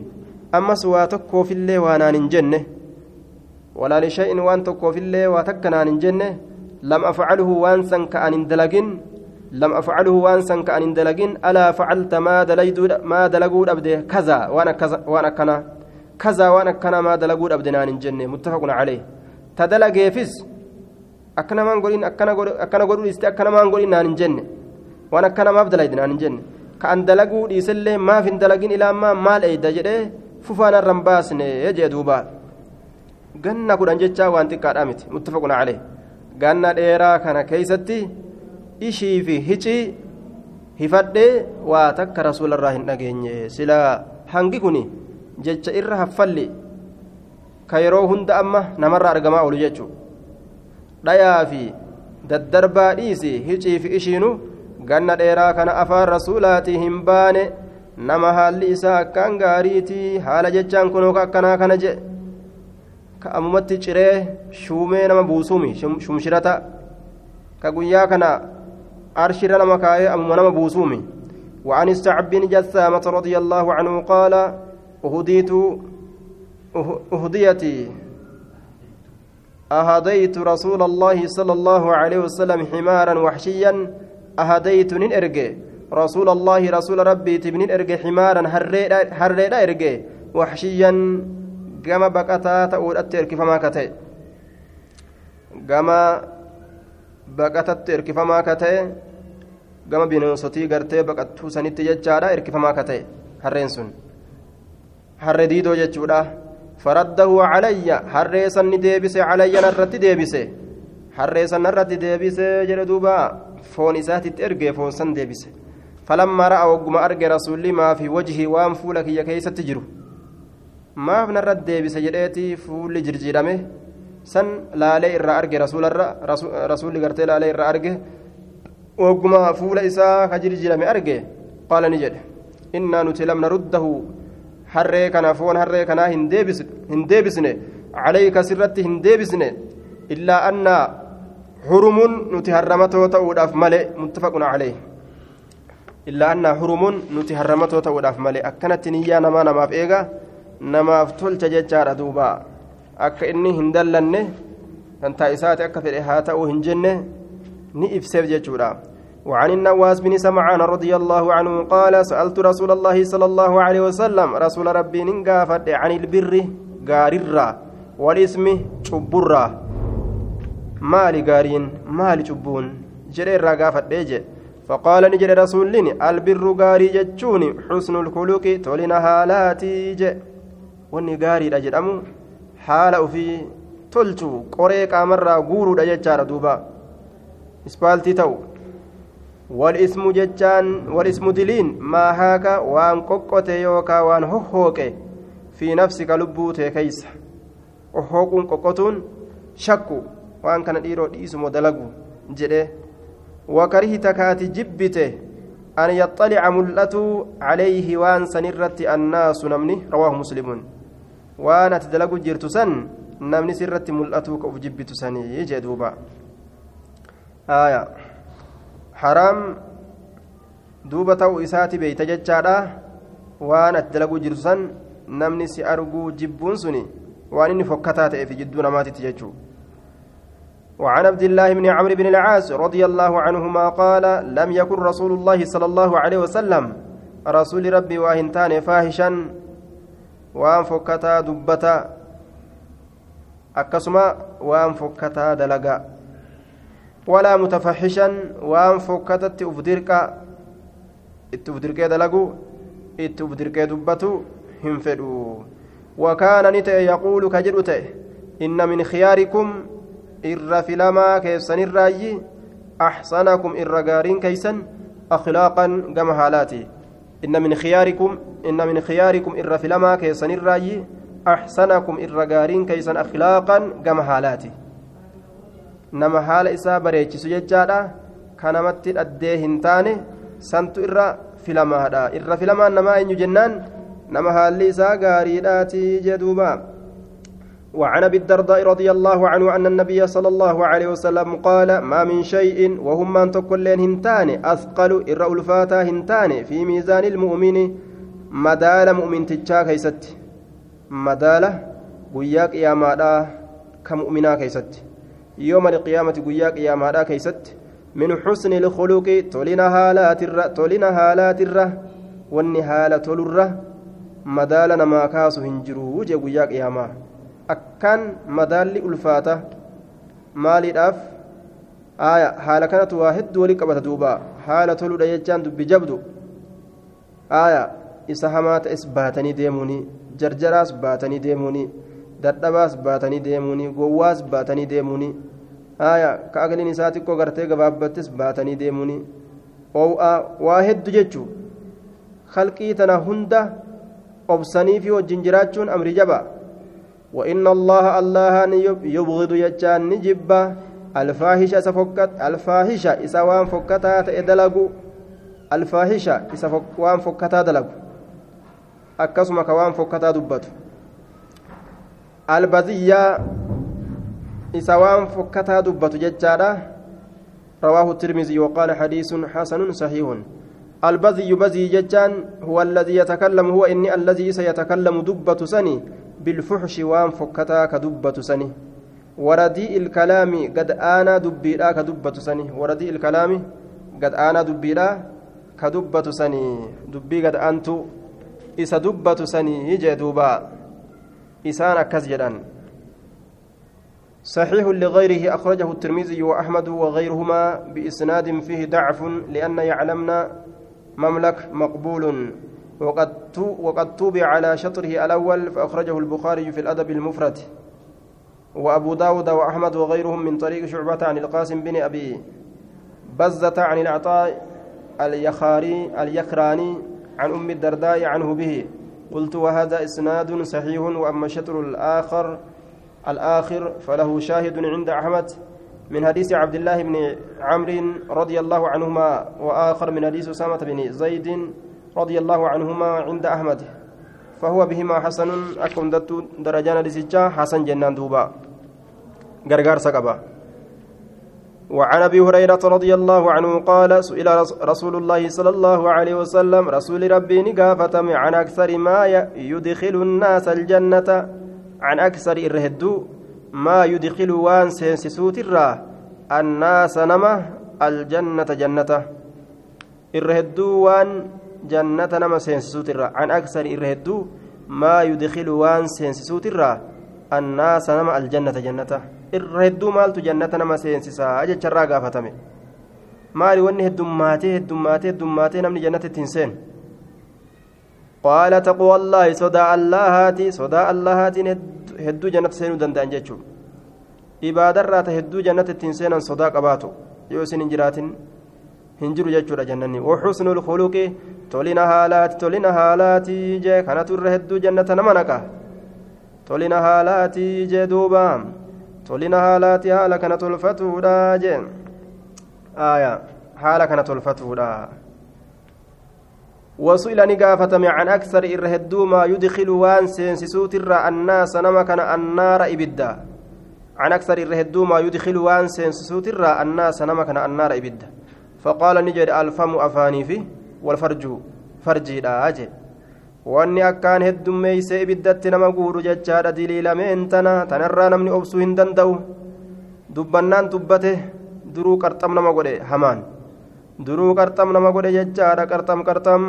ammas waa tokkoofillee waa naan hin jenne walaa lishay'in waan tokkoofillee waa takka naan hin jenne lam afcaluhu waan san ka an hin dalagin lam afcaluhu waan san ka an hin dalagin alaa facalta maa dalaguu dhabde kaza waan akkana kaza waan akkana maa dalaguu dhabde naan hin jenne muttafaqun calee ta dalageefis akkanamaan godhin akkana godhuu dhiiste akkanamaan godhin naan hin jenne waan akkana maaf dalayde naan hin jenne ka an dalaguu dhiisellee maaf hin dalagin ilaammaa maal eeyda jedhee fufaan irra ishii fi hicii hifadhee waa takka rasuularraa hin dhageenye. Sila hangi kun jecha irra haffalli ka yeroo hunda amma namarraa argamaa oolu jechuu dhayaa fi daddarbaa dhiisi hicii fi ishiinu ganna dheeraa kana afaan rasuulaatii hin baane nama haalli isaa akkaan gaariitii haala jechaan kunoo ka akkanaa kana je ka ammumatti ciree shuumee nama buusuumi shumshirata. Ka guyyaa kana arshira nama kaayee ammuma nama buusuumi وعن السعب بن جثامة رضي الله عنه قال أهديت أهديت أهديت رسول الله صلى الله عليه وسلم حمارا وحشيا. أهديت نين إرجي رسول الله رسول ربي تبنين إرجي حمارا هريدا إرجي وحشيا. gama baqataa ta'uudhatti erkifamaa ka ta'e gama baqatatti erkifamaa ka ta'e gama bineensotii gartee baqattuu sanitti jechaadha erkifamaa ka ta'e harreen sun. Harre diidoo jechuudha. Faraddahu calayya harree sanni deebise calayya narratti deebise. Harree san narratti deebise jedhe duuba foon isaatitti ergee foon san deebise. Falammaa ra'a wagguma arge rasuulli maa fi wajhii waan fuula kiyya keeysatti jiru. Maaf narra deebise jedheeti fuulli jirjiidhame san laalee irraa arge rasuularra rasuulli gartee laalee irraa arge wagguma fuula isaa ka jirjiidhame arge qaala ni jedhe innaa nuti lam naruddahu harree kana foon harree kanaa hin deebisne calayka sirratti hin deebisne illaa annaa hurumuun nuti harramatoo ta'uudhaaf malee muttafaqun calee illaa annaa hurumuun nuti harramatoo ta'uudhaaf malee akkanatti niyyaa namaa namaaf eegaa namaaf tolcha jechaadha duuba akka inni hin dallanne kan taa'isaati akka fedhe haa ta'uu hin jenne ni ibseef jechuudha. وعن النواس بن سمعان رضي الله عنه قال سألت رسول الله صلى الله عليه وسلم رسول ربي ننقافت عن البر قاررة والاسم شبرة مالي قارين مالي شبون جرير قافت فقال نجد رسول البر قاري جتشوني حسن الخلق تولنا هالاتي جي gaariidha jedhamu haala ofii tolchu qoree qaamarraa guuruudha jechaadha duuba ispaaltii ta'u walismu jechaan walismu diliin maahaaka waan qoqqote yookaa waan hohooqe fi nafsika lubbuu tee keeysa hohooquun qoqqotuun shakku waan kana dhiiroo dhiisumo dalagu jedhe wakarihita kaati jibbite an yaxxalica mul'atu calayhi waan sanirratti annaasu namni rawaahu muslimuun waan ati dalagu jirtu san namni sirratti mul'atuu ka uf jibbitu sanii jee duuba aya haraam duuba ta'u isaati beeyta jechaadha waan ati dalagu jirtu san namni si arguu jibbuun suni waan inni fokkataa ta'eef jidduu namaatitti jechuu وعن عبد الله بن عمرو بن العاص رضي الله عنهما قال لم يكن رسول الله صلى الله عليه وسلم رسول ربي واهنتان فاحشا waan fokkataa dubbata akkasuma waan fokkataa dalaga walaa mutafaxishan waan fokkatatti uf dirqa itti uf dirqee dalagu itti uf dirqee dubbatu hin fedhu wakaana ni ta'e yaquulu ka jedhu ta'e inna min khiyaarikum irra filamaa keessanirraayyi axsanakum irra gaariin keeysan akhlaaqan gama haalaati inna min khiyaarikum إن من خياركم إر فلما كيسن الرأي أحسنكم إر غارين كيسن أخلاقا كما حالاتي نما حال إسا بريتشسو ججادا كنمت أديه هنتاني سنت إر فلما هذا إر فلما نما إن جنان نما حال إسا غاريداتي جدوبا. وعن أبي الدرداء رضي الله عنه أن النبي صلى الله عليه وسلم قال ما من شيء وهم من تكلين هنتان أثقل ارى الفاتا هنتان في ميزان المؤمن مدال مؤمن تشا كيست مدال قياك يا مادا كمؤمنا كيست يوم القيامة قياك يا مادا كيست من حسن الخلق تولينا هالا ترى تولينا هالا ترى والنهالة تولرة مدالنا ما كاسو هنجرو وجا يا مادا akkaan madaalli ulfaata maaliidhaaf aya haala kanatu waa hedduu wali qabata duuba haala toludha jechaan dubbi jabdu aya isa hamaa ta'es baatanii deemuuni jarjaraas baatanii deemuuni dadhabaas baatanii deemuuni gowwaas baatanii deemuuni aya ka agliin isaa xiqqoo gartee gabaabbattes baatanii deemuuni oow'aa waa heddu jechuu halqii tana hunda obsanii fi wajjin jiraachuun amri jaba وإن الله الله يبغض يجان نجبا الفاحشة سفكت الفاحشة إسا وان فكتا تدلقوا الفاحشة إسا وان دلقوا akkasuma ka waan fokkataa dubbatu albaziyyaa isa waan fokkataa dubbatu jechaadha رواه الترمذي وقال حديث حسن صحيح. البذي بذي ججان هو الذي يتكلم هو إني الذي سيتكلم دبة سني. بالفحش وان فكتا كدبة سني ورديء الكلام قد آنا دبيرا كدبة سني ورديء الكلام قد آنا دبيرا كدبة سني دبي قد أنتو. dubbatu sanii jee duuba isaan akkas jedhan صحيح لغيره أخرجه الترمذي وأحمد وغيرهما بإسناد فيه ضعف لأن يعلمنا مملك مقبول. وقد توبع على شطره الأول فأخرجه البخاري في الأدب المفرد. وأبو داود وأحمد وغيرهم من طريق شعبة عن القاسم بن أبي بزة عن العطاء اليخاري اليكراني عن أم الدرداء عنه به. قلت وهذا إسناد صحيح وأما الشطر الآخر الآخر فله شاهد عند أحمد من حديث عبد الله بن عمرو رضي الله عنهما وآخر من حديث أسامة بن زيد رضي الله عنهما عند أحمد فهو بهما حسن أكون درجان لسجا حسن جنان دوبا. غرغر سقبا. وعن أبي هريرة رضي الله عنه قال سئل رسول الله صلى الله عليه وسلم رسول ربي نقافتم عن أكثر ما يدخل الناس الجنة؟ عن أكثر الرهدو ما يدخل وان سينسسوت الرا الناس نما الجنة جنة. الرهدو وان نما سينسسوت الرا عن أكثر الرهدو ما يدخل وان سينسسوت الرا الناس نما الجنة جنة الرهدو مالت جنة نما سينسسا أجل شرا قافتمي maali wanni heddummaatee heddummaatee heddummaatee namni jannatti ittiin seenu qaala taqwa allaahi sodaa allahaati sodaa allahaatiin hedduu jannatti seenuu danda'an jechuudha ibaadarraa ta hedduu jannatti ittiin seenan sodaa qabaatu yoo isin hin jiraatin hin jiru jechuudha jannanni waxusnul khuluqi tolina haalaati tolina haalaati jee kanatu irra hedduu jannata nama naqa tolina haalaati jee duuba tolina haalaati haala kana tolfatuudha jee آية حالة كانت الفتوى وسئل نقافتم عن أكثر إرهدو ما يدخل وان سينسسوت الرا الناس نما كان النار إبدا عن أكثر إرهدو ما يدخل وان سينسسوت الرا الناس نما كان النار إبدا فقال نجد الفم أفاني فيه والفرج فرجي لا أجل wanni akkaan heddummeeysee ibiddatti nama guuru jechaadha diliilameen tana tanarraa namni obsuu hin danda'u dubbannaan dubbate duruu qarxam nama godhe hamaan duruu qarxam nama godhe jechaadha qarxam qarxam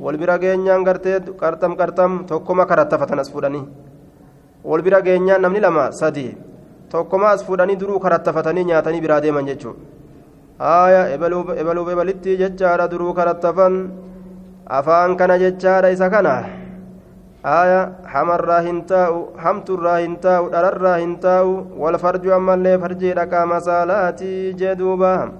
wal bira geenyaan gartee qarxam qarxam tokkoma karattafatan as fuudhanii wal bira geenyaan namni lama sadi tokkoma as fuudhanii duruu karattafatanii nyaatanii biraa deeman jechuudha Haaya ebaluuf ebalitti jechaadha duruu karattafan. Afaan kana jechaadha isa kana. آية حمرا هنتاو حمترا هنتاو دررا هنتاو والفرج أما اللي فرجي لك مسالاتي جدوبا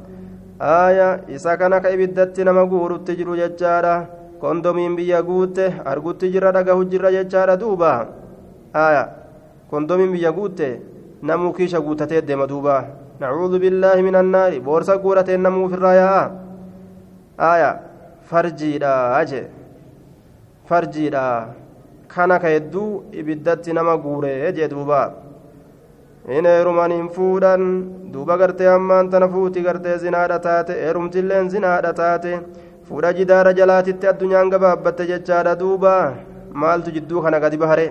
آية إسا كان كإبدت نما قورو تجرو ججارة كوندومين بيا قوته أرقو تجرى رقه جرى ججارة دوبا آية كوندومين بيا قوته نمو كيشا قوتتي ديما دوبا نعوذ بالله من النار بورسا قورة نمو في الرايا آية فرجي لا أجي فرجي لا kana ka hedduu ibiddatti nama guure jee duuba in heeruman hin fuudhan duuba gartee ammaan tana fuuti gartee zinaadha taate heerumtilleen zinaadha taate fuudha jidaara jalaatitti addunyaan gabaabbatte jechaadha duuba maaltu jidduu kana gadi bahare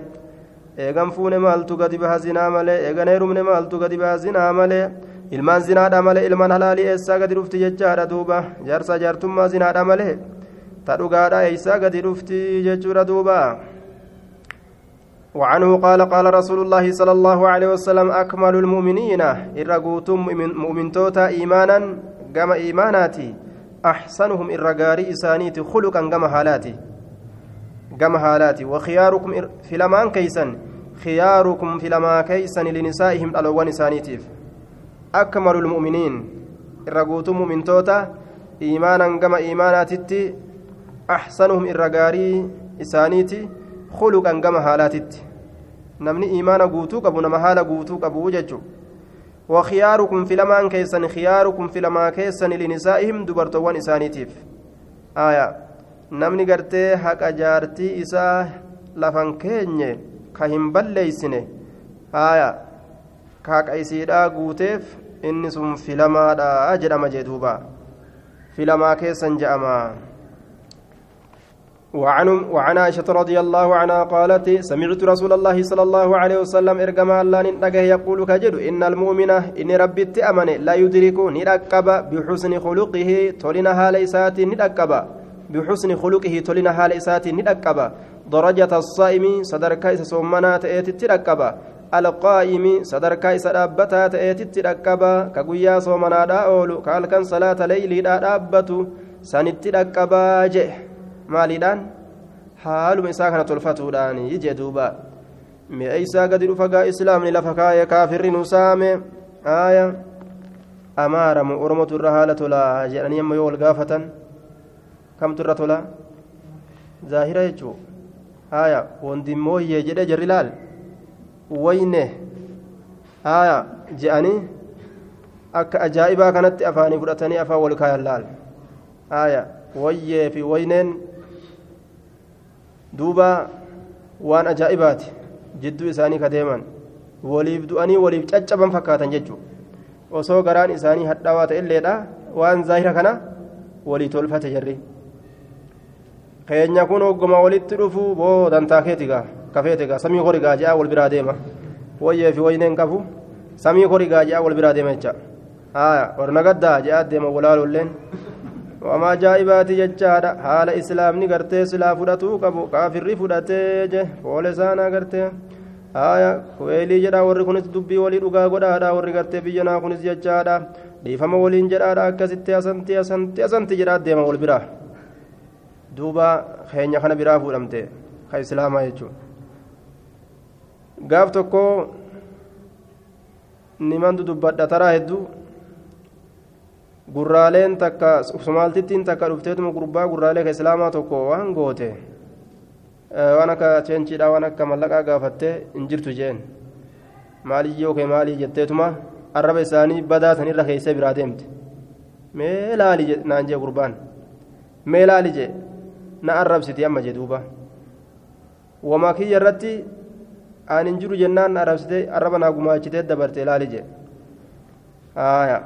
eegan fuune maaltu gadi baha zinaa malee eegan heerumne maaltu gadi baha zinaa malee ilmaan zinaadha malee ilmaan halaalii eessaa gadi dhufti jechaadha duuba? Jaarsa jaartummaa zinaadha malee? Ta dhugaadha eessaa gadi dhufti jechuudha duuba? وعنه قال قال رسول الله صلى الله عليه وسلم أكمل المؤمنين إرقوتم مؤمن توتا إيمانا قام إيماناتي أحسنهم إرقاري إسانيتي خلقا قام حالاتي قام حالاتي وخياركم في لمان كيسا خياركم في لما كيسا لنسائهم الألوان إسانيتيف أكمل المؤمنين إرقوتم مؤمن توتا إيمانا قام إيماناتي أحسنهم إرقاري إسانيتي khuluqan gama haalaatitti namni imaana guutuu qabu nama haala guutuu qabu jechuudha wakiyaarukum filamaan keessan khiyaarukum filamaa keessan linisaa'ihim dubartoowwan isaaniitiif aya namni gartee haqa jaartii isaa lafan keenye ka hin balleeysine aya ka haqa isiidhaa inni sun filamaadha jedhama jee duuba. Filamaa keessan je'ama وعن وعن عائشة رضي الله عنها قالت سمعت رسول الله صلى الله عليه وسلم إرجما الله ننتقه يقول كجد إن المؤمن إن ربي تأمن لا يدرك نركب بحسن خلقه تولنا هاليسات نركب بحسن خلقه تولنا هاليسات نركب درجة الصائم صدرك سومنا تأتي تركب القائم صدرك سدابتا تأتي تركب كقويا صومنا داول كالكن صلاة ليلي دابت سنت تركب جه kana tolfatuudhaan jee duuba mi'a isaa gadi dhufagaa islaamni lafa kaayee kaafirri nu saame aaya amaaramu oromotu irra haala tolaa jedhanii amma yoo wal gaafatan kamtu irra tolaa zaahira jechuu aaya wondimmooyyee jedhee jarri laal wayne aaya je'anii akka ajaa'ibaa kanatti afaanii fudhatanii afaan wal kaayan laal. Aaya wayyee fi wayneen duuba waan ajaa'ibaati jidduu isaanii ka deeman. Waliif du'anii waliif caccaban fakkaatan jechuudha osoo garaan isaanii hadhaawaa ta'elleedha waan zaahira kana walii tolfate jarri. Keenya kun hogguma walitti dhufu boo dantaa keeti gaa kafeete gaa samii horigaa je'a wal biraa deema wayyee fi wayneen qabu samii horigaa je'a wal biraa deema jecha haya warna gaddaa je'a deema walaalolleen wamaa ajaa'ibaati jechaadha haala islaamni gartee silaa fudhatuu qabu kaafirri fudhatee je foole isaanaa gartee haya kuweelii jedha warri kunis dubbii walii dhugaa godhaadha warri gartee biyyanaa kunis jechaadha dhiifama waliin jedhaadha akkasitti asanti asanti asanti jedhaa deema wal biraa duuba keenya kana biraa fuudhamte ka islaamaa jechuudha gaaf tokko niman dudubbadha taraa hedduu gurraaleen takka sumaaltittiin takka dhufteetuma gurbaa gurraalee ka islaamaa tokko waan goote waan akka ceenchiidha waan akka mallaqaa gaafattee hin jirtu jeen. Maalii yookaan maalii jetteetuma arraba isaanii badaa sanirra keessee biraa deemte. Mee laali naan jee gurbaan? Mee laali jee? Na arrabsiti amma jee duuba. Wamaa kiyya irratti aan hin jiru jennaan na arrabsitee arraba naa gumaachitee dabarte laali jee haaya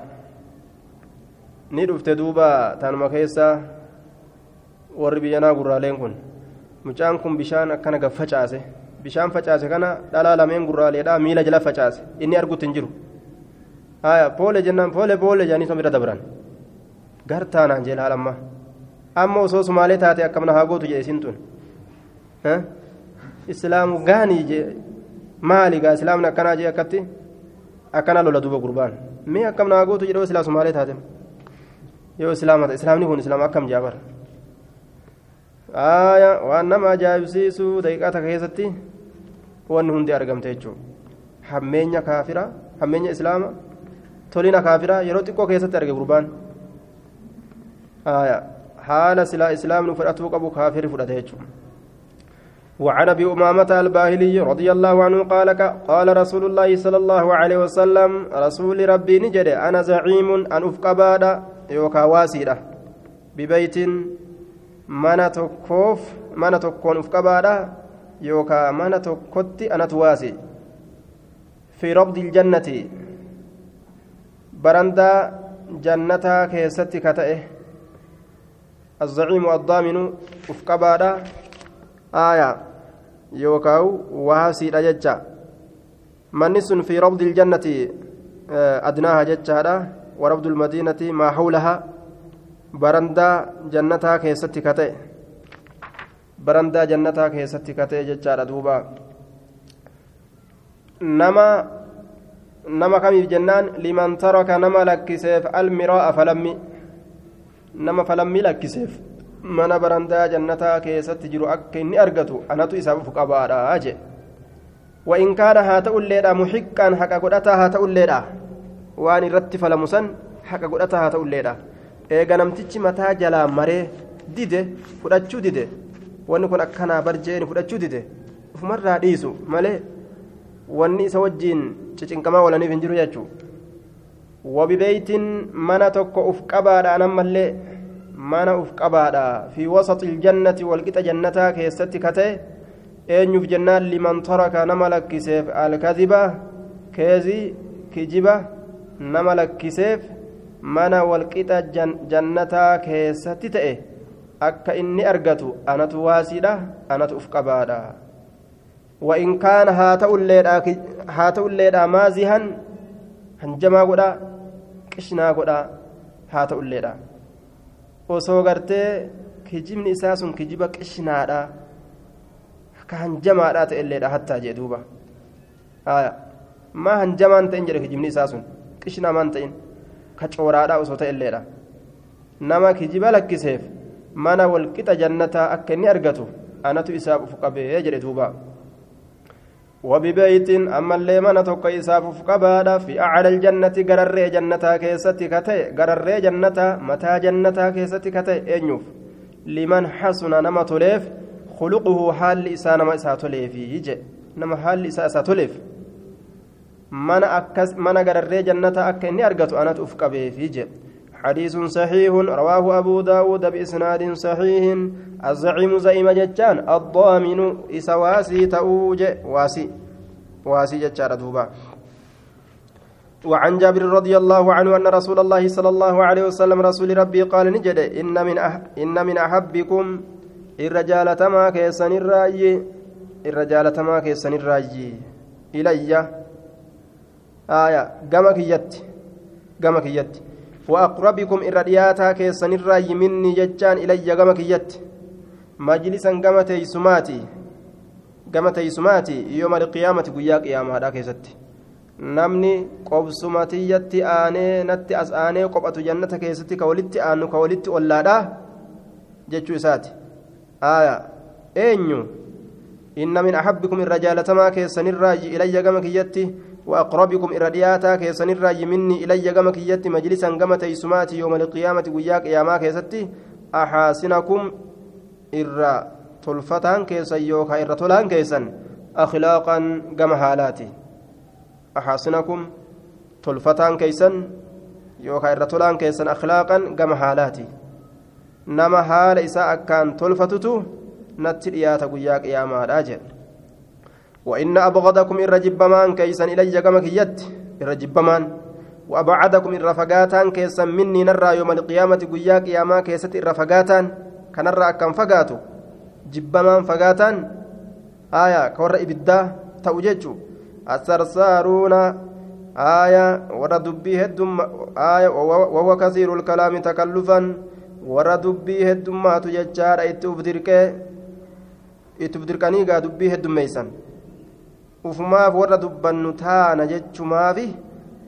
ni dhufte duuba tanuma keessa warri biyyanaa gurraaleen kun mucaan kun bishaan akkana gaf facaase bishaan facaase kana dhalaa lameen gurraaleedha miila jala facaase inni argutti hin jiru haya poole jennaan poole poole jedhanii son bira dabran gartaanaan jee laal amma amma osoo sumaalee taate akkamna haa gootu jedhe isin tun islaamu gaanii jee maali gaa islaamni akkanaa jee akkatti akkana lola duuba gurbaan mee akkamna haa gootu jedhe islaa sumaalee taate yoo islaamata islaamni kun islaama akkam jaabar aya waan nama ajaa'ibsiisu daqiiqaa keessatti wanni hundi argamte jechuudha hammeenya kaafira hammeenya islaama tolina kaafira yeroo xiqqoo keessatti arge gurbaan aya haala silaa islaamni fudhatuu qabu kaafirri fudhate jechuudha وعن ابي امامه الباهلي رضي الله عنه قال قال رسول الله صلى الله عليه وسلم رسول ربي نجد أنا زعيم ان افقبادا يوكا واسيدا ببيت qabaadha yookaan mana tokkotti anatu waasi fi robdi jannati barandaa jannataa keessatti ka ta'e azzaciimu addaaminu uf qabaadha aaya yookaan waasiidha jecha manni sun fi robdi jannati adnaaha jechaadha warabdu lmadiinati maa hawlaha barandaa jannataa keessatti ka ta'e barandaa jannataa keessatti ka ta'e jechaadha duuba nama nama kamiif jennaan liman taraka nama lakkiseef almiraa'a falammi nama falammi lakkiseef mana barandaa jannataa keessatti jiru akka inni argatu anatu isaaf uf qabaadha jee وإن كان هاتأ الليلة محقا حق قدتها هاتأ الليلة وأن رت فلمسن حق قدتها هاتأ الليلة eega namtichi mataa jalaa maree dide fudhachuu dide wanni kun akkanaa barjeeni fudhachuu dide ufumarraa dhiisu malee wanni isa wajjiin cicinqamaa walaniif hin jiru jechuu wabibeeytiin mana tokko uf qabaadha anammallee mana uf qabaadha fi wasaxi iljannati walqixa jannataa keessatti ka ta'e eenyuuf jennaan liman taraka nama lakkiseef alkadiba keezii kijiba nama lakkiseef mana walqixa jannataa keessatti ta'e akka inni argatu anatu waasiidha anatu uf qabaadha وإن كان maazihan hanjamaa godha qishnaa godha haa ta'ulleedha osoo gartee kijibni isaa sun kijiba qishnaadha ka hanjamaadha ta'elleedha hattaa jee duuba maa hanjamaan ta'in jedhe kijibni isaa sun qishnaa maan ta'in ka cooraadha osoo ta'elleedha nama kijiba lakkiseef mana walqixa jannataa akka inni argatu anatu isaaf uf qabee jedhe duuba وببيت أما اللي من توقع إساف فقبادا في أعلى الجنة قرر جنة كيستي كتي قرر جنة متى جنة كيستي كتي أنيوف. لمن حسن نما تليف خلقه حال إسان ما إسا تليف يجي. نما حال إسا إسا تليف من أكس من قرر جنة أكني أرقت أنا تفقبه يجي. حديث صحيح رواه أبو داود بإسناد صحيح. الزعيم زعيم جتان الضامن إسواسي تأوج واسي واسي جتان دوبا. وعن جابر رضي الله عنه أن رسول الله صلى الله عليه وسلم رسول ربي قال نجد إن من أح إن من أحبكم الرجال تما كيسن الرأي irra jaalatamaa keessanirraayyi ilayya aya gama kiyyatti gama kiyyatti وأقربكم إرى دياتا كيسن الراي مني ججان إلي جما كيت مجلسا جما تيسماتي جما تيسماتي يوم القيامة قيا قيامة هذا كيست namni qobsumatiyyatti aanee natti as aanee qophatu jannata keessatti ka walitti aannu ka walitti ollaadha jechuu isaati aya eenyu inna min axabbikum irra jaalatamaa keessanirraayi ilayya gama kiyyatti وأقربكم إلى دياتا كيسن الرأي مني إلي جما كيتي مجلسا جما تيسماتي يوم القيامة وياك يا ما كيستي. أحاسنكم إرى تلفتان كيسا يوكا إرى تلان كيسا أخلاقا جما حالاتي. أحاسنكم تلفتان كيسا يوكا إرى تلان كيسا أخلاقا جما حالاتي. نما حال إساء كان تلفتتو نتي دياتا وياك يا ما راجل وإن أبغضكم الرجبمان كيسا إلي كما كيت الرجبمان وأبعدكم الرفقاتان كيسا مني نرى يوم القيامة قياك يا ما كيست الرفقاتان كنرى أكم فقاتو. جبمان فقاتان. آية كور إبدا توججو السرسارون آية وردبي هدم آية وهو كثير الكلام تكلفا. وردبي هدم ما تججار إتوفدرك إتوفدركني قا دبي هدم ميسان ufumaaf warra dubbannu taana jechumaafi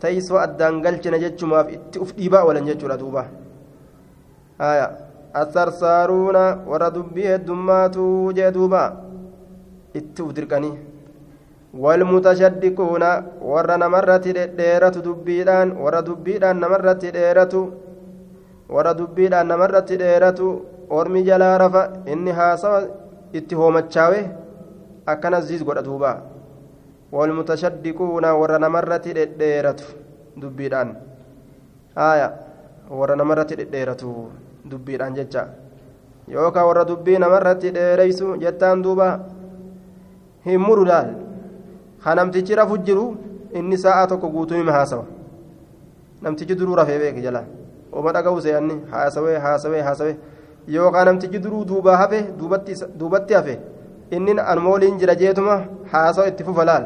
teessoo addaan galchina jechumaaf itti uf dhiibaa oolan jechuudha duuba. Asarsaaruuna warra dubbii heddummaatu jee duuba. Itti uf dirqanii. Walmutashaddiquuna warra namarratti dhedheeratu dubbiidhaan warra dubbiidhaan namarratti dheeratu warra dubbiidhaan namarratti dheeratu ormi jalaa rafa inni haasawa itti hoomachaawe? Akkanas ziis godha duubaa والمتشدقون ورا نمرت ديرة دبيدان آية ورا نمرت ديرة دبيدان ججا yookaan warra dubbii namarratti dheereysu jettaan duuba hin muru laal ha namtichi rafu jiru inni sa'a tokko guutuu hima haasawa namtichi duruu rafee beeke jala oma dhaga'u se'anni haasawee haasawee haasawee yookaan namtichi duruu duubaa hafe duubatti hafe inni almooliin jira jeetuma haasawa itti fufa laal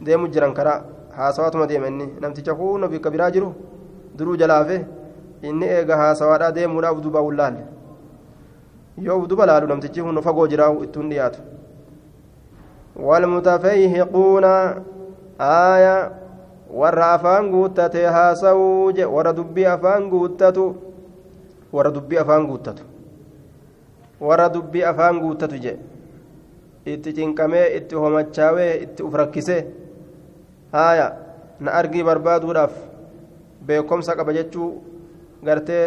deemu jiran karaa. Haasawaatuma deema inni. Namticha kuuna bikka biraa jiru duruu jalaafe inni eega haasawaadhaa deemuudhaa ufduba wullaalle yoo ufduba laalu namtichi kun fagoo jiraau ittuun dhiyaatu walmutafayhiquuna aaya warra afaan guuttatee haasawuu je warra dubbii afaan guuttatu warra dubbii afaan guuttatu. Warra dubbii afaan guuttatu je itti cinqamee itti homachaawee itti uf rakkisee haaya na argii barbaaduudhaaf beekomsa qaba jechuu gartee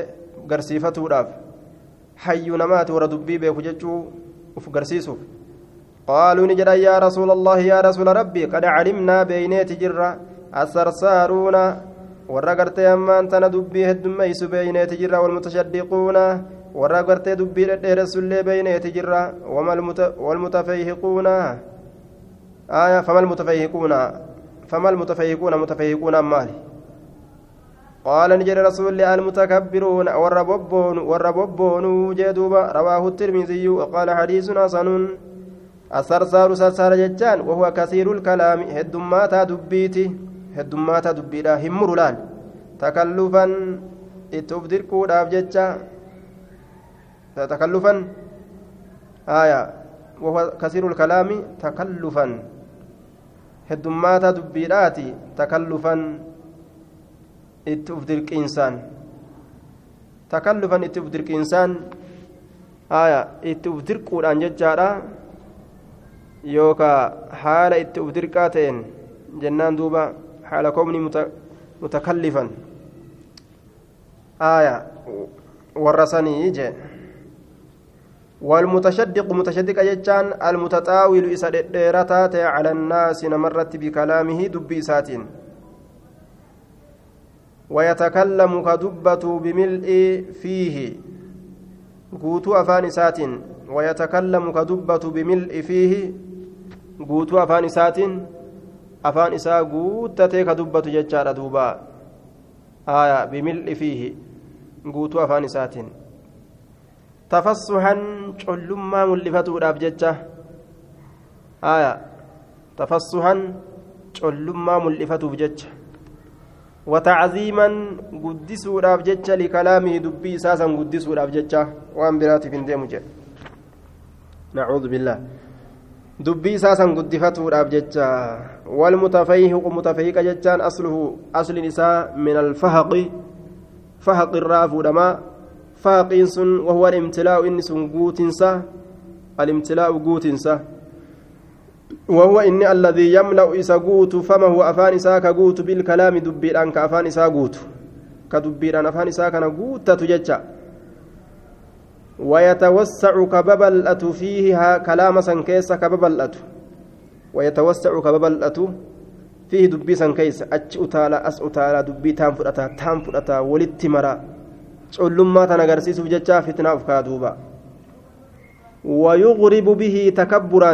garsiifatuudhaaf hayyuu namaati warra dubbii beeku jechuu uf garsiisuuf. Qaaluu ni jedhan yaa rasuula allaahi yaa rasuula rabbii qad calimnaa beeyneeti jirra asarsaaruuna warra gartee ammaan tana dubbii heddummeysu beeyneeti jirra walmutashaddiquuna warra gartee dubbii dhedheeressullee beeyneeti jirra wamalmutafayhiquuna fama almutafayhiquuna فما المتفيهقون متفيهقون مالي قال نجد رسول الله المتكبرون والرببون والرببون جدوبا رواه الترمذي وقال حديث حسن. الصرصار صرصار جتان وهو كثير الكلام. هدماتا دبيتي هدماتا دبيدا همر لال تكلفا اتبدر كوداف جتا تكلفا آية. وهو كثير الكلام تكلفا. هدماتا دبيداتي تكلفا اتبدر إنسان تكلفا اتبدر إنسان آية اتبدر كودان جتادا yookaa haala itti uf dirqaa ta'een jennaan duuba haala komni mutakallifan aaya warra sanii jee والمتشدق متشدق جتان المتطاول إسا ديرتا على الناس نمرت بكلامه دبي ساتين. ويتكلم كدبة بملء فيه. قوتو أفان ساتين. ويتكلم كدبة بملء فيه. afaan isaatiin afaan isaa guuttatee ka dubbatu jechaadha duuba aya bimil'i fiihi guutuu afaan collummaa mul'ifatuudhaaf jecha aya tafassuhan collummaa mul'ifatuuf jecha watacziiman guddisuudhaaf jecha likalaamihi dubbii isaasan guddisuudhaaf jecha waan biraatiif hin deemu jedhe nacuudu billaah dubbii isaasan guddifatuudhaaf jecha walmutafayhiqu mutafayhiqa jechaan asluhu aslin isaa min alfahaqi fahaqi irraa fuudhamaa fahaqiin sun wahuwa alimtilaa'u inni sun guutinsa alimtilaa'u guutinsa وهو إني الذي يملأ إساقوت فما هو أفان إساك قوت بالكلام دبيران كأفان إساقوت كدبيران أفان إساك نقوت تججا. ويتوسع كببلأت فيها كلام سنكيس كببلأت ويتوسع كببلأت فيه دبي سنكيس أتش أتالا أس أتالا دبي تام فرأتا تام فرأتا ولت مرا علما تنغرسيس بججا فتنة أفكادوبا ويغرب به تكبرا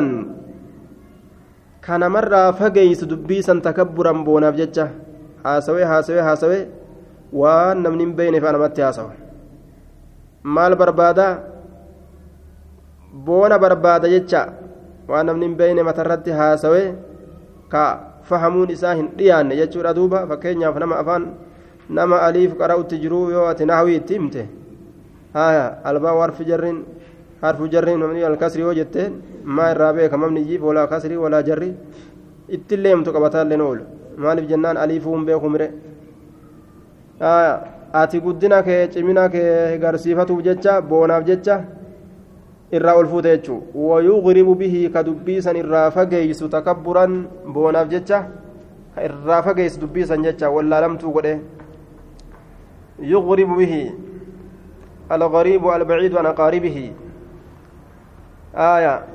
kanamarraa fageeysu dubbii san takabburan boonaaf jecha haasawee haasawee haasawee waan namni hin beeyne faa namatti haasawa maal barbaada boona barbaada jecha waan namni hin beeyne matarratti haasawee ka fahamuun isaa hin dhiyaanne jechuudha duuba fakkeenyaaf nama afaan nama aliif qara'utti jiruu yoo ati nahwii itti himte haya albaa warfi jarrin harfu jarriin mamni alkasri yoo jetteen maa irraa beeka? Mamni jiif walaa kasrii walaa jarri? Ittillee himtu qabataallee oolu. Maaliif jennaan aliifuun beeku mire? Ati guddina kee cimina kee garsiifatuuf jecha boonaaf jecha irraa ol fuute jechuu. Wayuqribu bihi ka dubbiisan irraa fageeysu takabburan boonaaf jecha irraa fageeysu dubbiisan jecha wallaalamtuu godhe yuqribu bihi الغريب البعيد عن أقاربه. آية.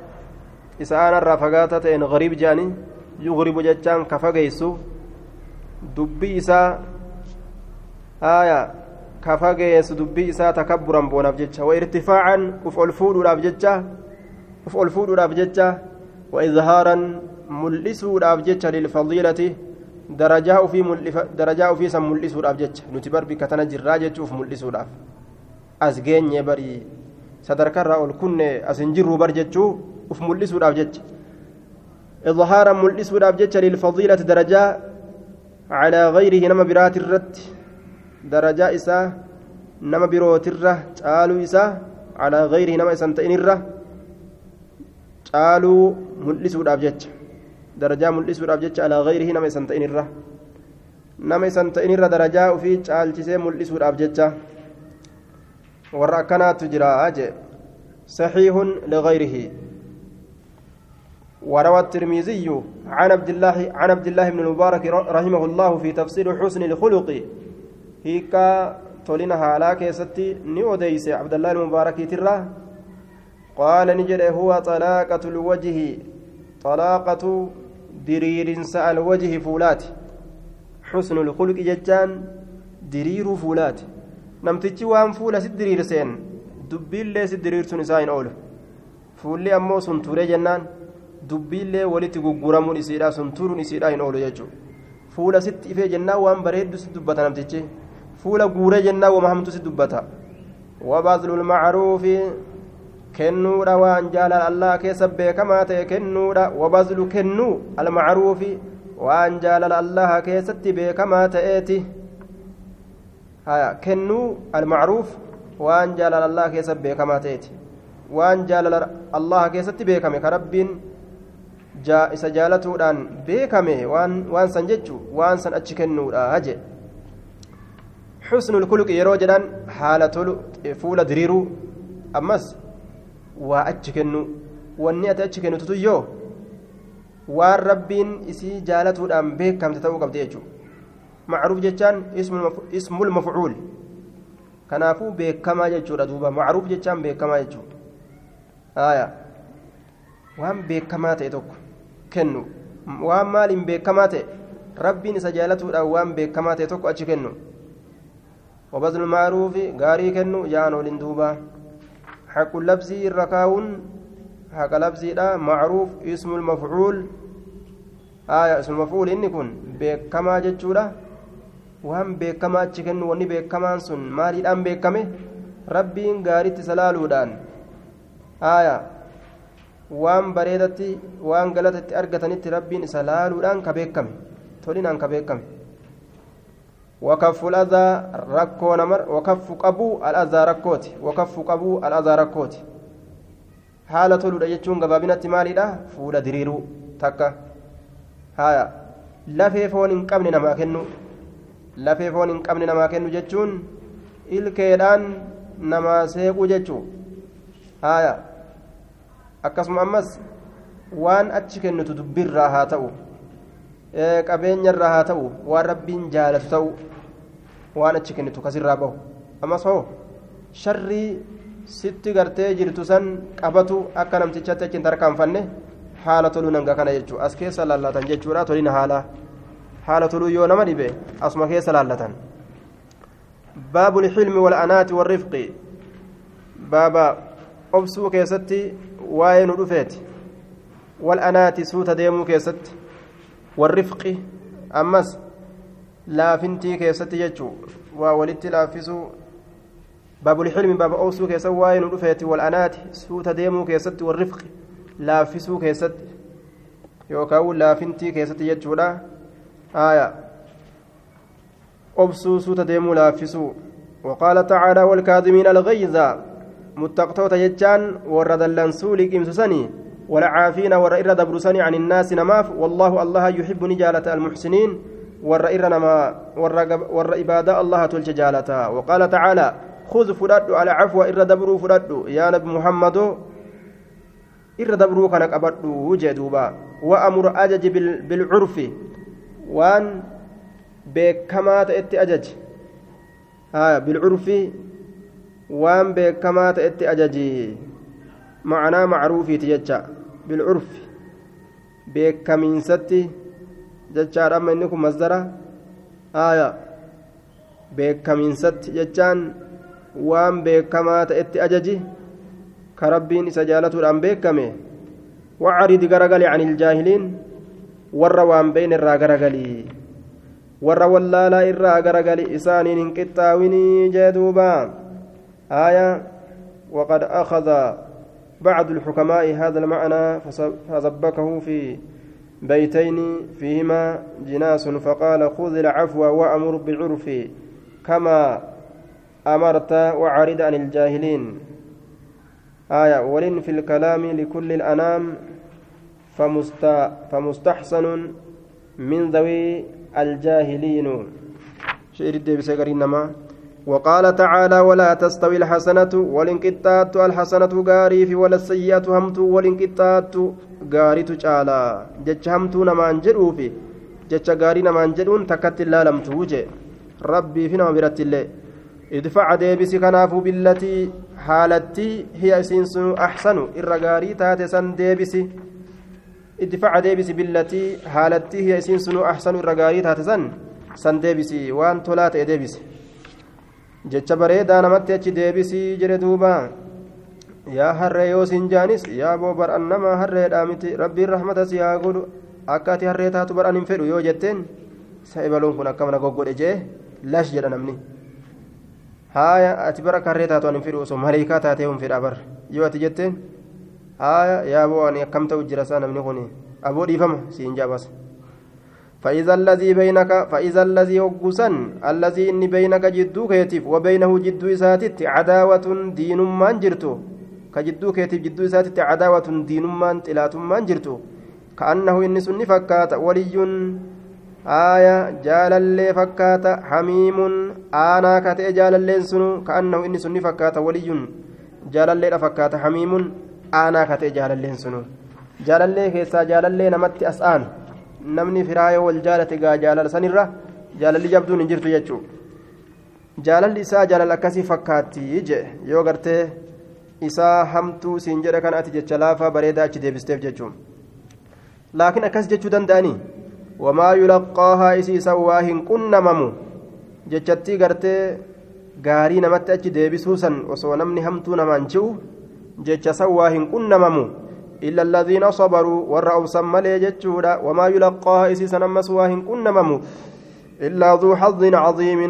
إساءنا الرافقات إن غريب جاني. يغرب جتان كفاقيسو دبي إساء آية. كفاقيس دبي إساء تكبرا بوناف جتشا. وارتفاعا أفعل فود راف جتشا. أفعل فود راف جتشا. وإظهارا ملسو راف جتشا للفضيلة درجاء في ملف درجاء في سم ملسو راف جتشا نتبر بك تنجر جتشوف ملسو راف أزجين بري sadarkarraa ol kunne asin jirru bar jechuu uf mul'isuudhaaf jecha idhaaran mul'isuudhaaf jecha lilfadiilati darajaa calaa gayrihi nama biraatirratti darajaa isaa nama birootirra caaluu isaa calaa gayrihi nama isan ta'inirra caaluu mul'isuudhaaf jecha darajaa mul'isuudhaaf jecha calaa gayrihi nama isan ta'inirra nama isan ta'inirra darajaa ufii caalchisee mul'isuudhaaf jecha warra akkanaatu jira jee saxiihun ligayrihi وروى الترمذي عن عبد الله عن عبد الله بن المبارك رحمه الله في تفسير حسن الخلق هيك تولينها على كيستي نيوديس عبد الله المبارك ترى قال نجد هو طلاقة الوجه طلاقة سأل وجه فولات حسن الخلق ججان درير فولات namtichi waan fuula si diriirseen dubbiillee si diriirsuun isaa hin oolu fuulli ammoo sun turee jennaan dubbiillee walitti gugguramuun isiidha sun turuun isiidha hin oolu jechuudha fuula sitti ifee jennaan waan bareeddu si dubbata namtichi fuula guuree jennaan wama hamtu si dubbata wabaazlul macruufi kennuudha waan jaalala allah keessa beekamaa ta'e kennuudha wabaazlu kennuu almacruufi waan jaalala allah keessatti beekamaa ta'eeti. kennuu almacruuf waan jaalala allah keessa beekamaa ta'eeti waan jaalala allah keessatti beekame ka rabbiin isa jaalatuudhaan beekame waan san jechu waan san achi kennuudha je xusnul kulqi yeroo jedhan haala tolu fuula diriiruu ammas waa achi kennu wanni ati achi kennitu yoo? Waan rabbiin isii jaalatuudhaan beekamte ta'uu qabdi jechuudha. Macruuf jechaan ismul mafuul kanaafuu beekamaa jechuudha duuba. Macruuf jechaan beekamaa jechuudha. Haaya waan beekamaa ta'e tokko kennu. Waan maaliin beekamaa ta'e? Rabbiin isa jaalatuudhaan waan beekamaa ta'e tokko achi kennu. Wabazlu maaruufi gaarii kennu jaan oliin duubaa. حق اللبس الركاون حق لبسي معروف اسم المفعول آية اسم المفعول إني كن بكما جتشورا waan beekamaa achi kennu wanni beekamaan sun maaliidhaan beekame rabbiin gaaritti salaaluudhaan haaya waan bareedatti waan galatatti argatanitti rabbiin isa laaluudhaan ka beekame tolinaan ka beekame وكف الأذى ركو نمر وكف قبو الأذى ركوتي وكف قبو الأذى ركوتي حالة تولد يجون قبابنا تمالي فولا دريرو تكا هايا lafee foon hin qabne namaa kennu lafee foon hin qabne namaa kennu jechuun ilkeedhaan namaa seequu jechuu haaya akkasuma ammas waan achi kennitu dubbirraa haa ta'u qabeenyarraa haa ta'u waan rabbiin jaalatu ta'u waan achi kennitu kasirraa bahu ammas hoo sharrii sitti gartee jirtu san qabatu akka namtichatti achi hin tarkaanfanne haala toluu nanga kana jechuu as keessa laallatan jechuudha tolina haala haala toluu yoo nama dhibe asuma keessa laallatan lxilmi wal'anaati warrifqi baaba obsuu keessatti waa'ee nu dhufeeti wal'anaati suuta deemuu keessatti warrifqi ammas laafintii keessatti jechuu waa walitti laaffisuu baabu lxilmi baaba obsuu keessatti waa'ee nu dhufeeti wal'anaati suuta deemuu keessatti warrifqi laaffisuu keessatti yookaan laafintii keessatti jechuudha haaya obsuu suuta deemuu laaffisuu وقال تعالى والكاظمين الغيظ متقطوت يجان ورد اللنسول إمسسني والعافين ور إر دبرسني عن الناس نماف والله الله يحب نجالة المحسنين ور إر نما ور إبادة الله تلج جالتا وقال تعالى خذ فرد على عفو إر دبرو فرد يا نبي محمد dabruu kana qabadhu jee duuba wa'amur ajaji bilcurfi waan beekamaa ta'etti ajaji bilcurfi waan beekamaa ta'etti ajaji macnaa macruufiiti jecha bilcurfi beekamiinsatti jechaadha amma inni kun masdara? Haya beekamiinsatti jechaan waan beekamaa ta'etti ajaji? كربين سجالته الأن بيكمه وعرض غرغلي عن الجاهلين ور وان بين الرا غرغلي ور ولالا الرا غرغلي إسانين انقطاويني جدوبا آية وقد أخذ بعض الحكماء هذا المعنى فسبكه في بيتين فيهما جناس فقال خذ العفو وأمر بالعرف كما أمرت وعرض عن الجاهلين. آية ولن في الكلام لكل الأنام فمست فمستحسن من ذوي الجاهلين. شعر الدبس نما وقال تعالى ولا تستوي الحسنة والانقطاعة الحسنة غاري في ولا السيئة همت والانقطاعة غاري تجالا. جج همت نمان جدوفي جج غاري نمان جدون تكت الله لم توجه ربي فينا برت الله ادفع ديبسي كنافو بالتي حالتي هي اسينس أحسن. الرغاري تاتي سن ديبسي ادفع ديبسي بالتي حالتي هي اسينس أحسن. الرغاري تاتي سن. ديبسي وان تولات ديبسي jecha bareedaa namatti achi deebisii jedhe duuba. Yaa harree yoo siin jaanis yaa boo bar'an nama harreedhaa miti. Rabbiin rahmata si haa godhu. Akka ati harree taatu bar'an hin fedhu yoo jetteen sa ibaloon kun akka mana goggodhe jee lash jedha namni. Haaya ati bara karree taatu an hin fedhu osoo maleekaa taatee hin fedha bar yoo ati jetteen haaya yaa boo ani akkam ta'u jira saa namni kun? Aboo dhiifama siin jaabas فإذا الذي بينك فإذا الذي وقسا الذي إني بينك جدو كيتف وبينه جدو إساتت عداوة دين من جرتو. كجدو كيتف جدو إساتت عداوة دين من تلات كأنه إني سني فكات ولي آية جال اللي فكات حميم آنا كتئ جال اللي سنو. كأنه إني سني فكات ولي جال اللي فكات حميم آنا كتئ جال اللي سنو. جال اللي كيسا جال اللي نمت أسآن. Namni firaayoo wal jaalate gaa jaalala sanirra jaalalli jabduun hin jirtu jechuudha. Jaalalli isaa jaalala akkasii fakkaatti je yoo gartee isaa hamtuu siin jedha kan ati jecha laafaa bareedaa achi deebisteef jechuudha. Laakiin akkas jechuu danda'anii? Wamaa yulaqqaahaa isiisa waa hin qunnamamu jechattii gartee gaarii namatti achi deebisuu san osoo namni hamtuu namaan ji'u jecha san waa hin qunnamamu. إلا الذين صبروا والرأوا سملي جتشودا وما يلقاها إسيسا نمس واهن كن نممو إلا ذو حظ عظيم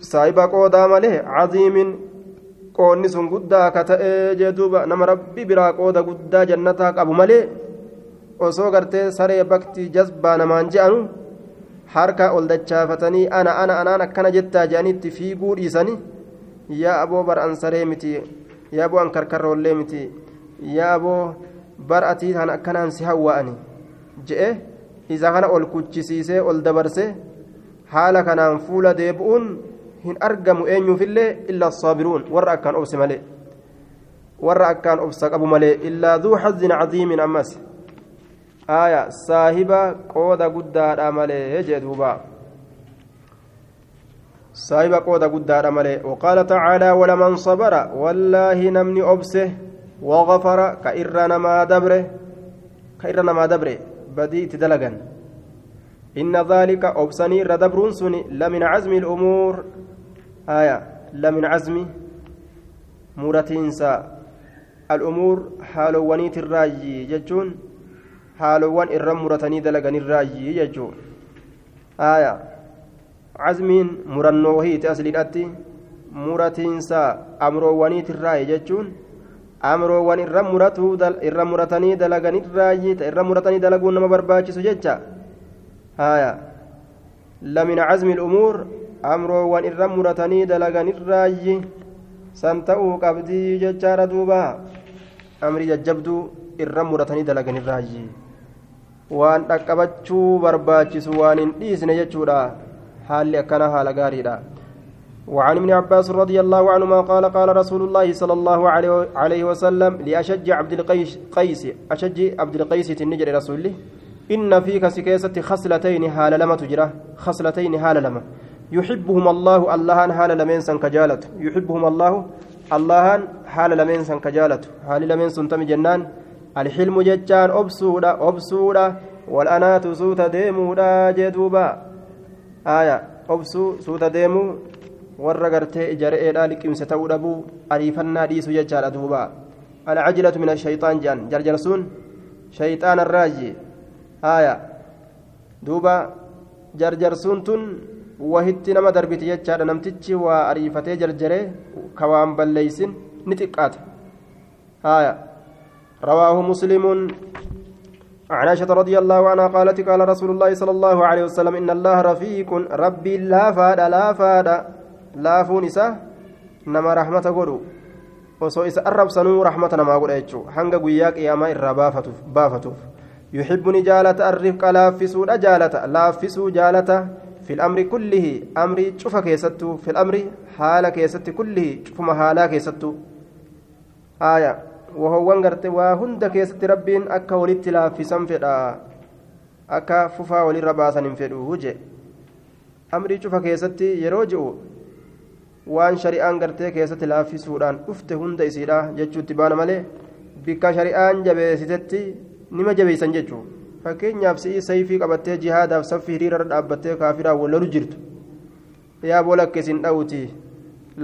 سايبا قودا مليه عظيم ta'ee jee duuba nama rabbi biraa qooda guddaa jannataa qabu malee osoo gartee saree bakti jazbaa namaan je'anu harka ol dachaafatanii ana ana anaan akkana jettaa je'anitti fiiguu dhiisanii yaa aboo bar an saree miti yaa aboo an karkarroollee miti yaa aboo bar atii tan akkanaan si hawwa'ani je'e isa kana ol kuchisiisee ol dabarsee haala kanaan fuula deebi'uun hin argamu eenyuufillee illa saabiruun warra akkaan obse malee warra akkaan obsa qabu malee illaa duu xazin caziimin ammas aya saahiba qooda guddaadha malee jee duuba saahiba qooda guddaadha malee waqaala tacaalaa walaman sabara wallaahi namni obse wagafara ka irra namaa dabre ka irra namaa dabre badii itti dalagan inna dhaalika obsanii irra dabruun suni lamin cazmi ilumuur aya lamin cazmi muratiinsa al'umuur haalowwaniitirraayyi jechuun haalowwan irra muratanii dalaganirraayyi jechuun aya cazmiin murannoo wahiiti asliidhatti muratiinsa amroowwaniitirraayyi jechuun amroowwan irra muratuu irra muratanii dalaganirraayyi ta irra muratanii dalaguun nama barbaachisu jecha aya lamin cazmi al'umuur amroowwan irra muratanii dalaganirraayyi san ta'uu qabdii jechaadha duuba amrii jajjabduu irra muratanii dalaganirraayyi waan dhaqqabachuu barbaachisu waan hin dhiisne jechuudha haalli akkana haala gaariidha وعن ابن عباس رضي الله عنهما قال قال رسول الله صلى الله عليه وسلم لأشج عبد القيس قيس أشج عبد القيس النجر رسوله إن فيك سكيسة خصلتين هال لما تجرى خصلتين هال لما. يحبهم الله اللهان حال لمن سن كجالت يحبهم الله اللهان حال لمن سن كجالت حال لمن سن جنان. الحلم ججان أبسودا أبسودا والأنات سوت ديمودا جدوبا. آية أبسو سوت ديمو warra gartee ijare'eedhaa liqimse ta'uu dhabuu ariifannaa dhiisu jechaadha duuba alcajilatu min ashayxaan jedhan jarjarsuun shayxaana irraayi haya duuba jarjarsuun tun wahitti nama darbiti jechaadha namtichi waa ariifatee jarjaree ka waan balleeysin ni xiqqaata haya رواه مسلم عن عائشة رضي الله عنها قالت قال رسول الله صلى الله عليه وسلم إن الله رفيق ربي لا فاد لا فاد laafuun isaa nama rahmata godhu osoo isa arrabsanuu rahmata namaa godha jechuudha. Hanga guyyaa qiyaamaa irraa baafatuuf yuxibbuni jaalata arrifqa laaffisuudha jaalata. Laaffisuu jaalata filamri kullihi. Amrii cufa keessattuu filamri haala keessatti kullihi. Cufuma haalaa keessattuu. Aaya wahoowwan garte waa hunda keessatti rabbiin akka walitti laaffisan fedha. Akka fufaa walirra baasan hin fedhu jee. Amrii cufa keessatti yeroo ji'u waan shari'aan gartee keessatti laaffisuudhaan dhufte hunda isiidha jechuutti baana malee bikka shari'aan jabeessitetti nima jabeessan jechuudha fakkeenyaaf si'ii sayfii qabattee jihaadaaf saffii hiriirarra dhaabbattee kaafiraan wallalu jirtu yaa boola akkasiin dha'uti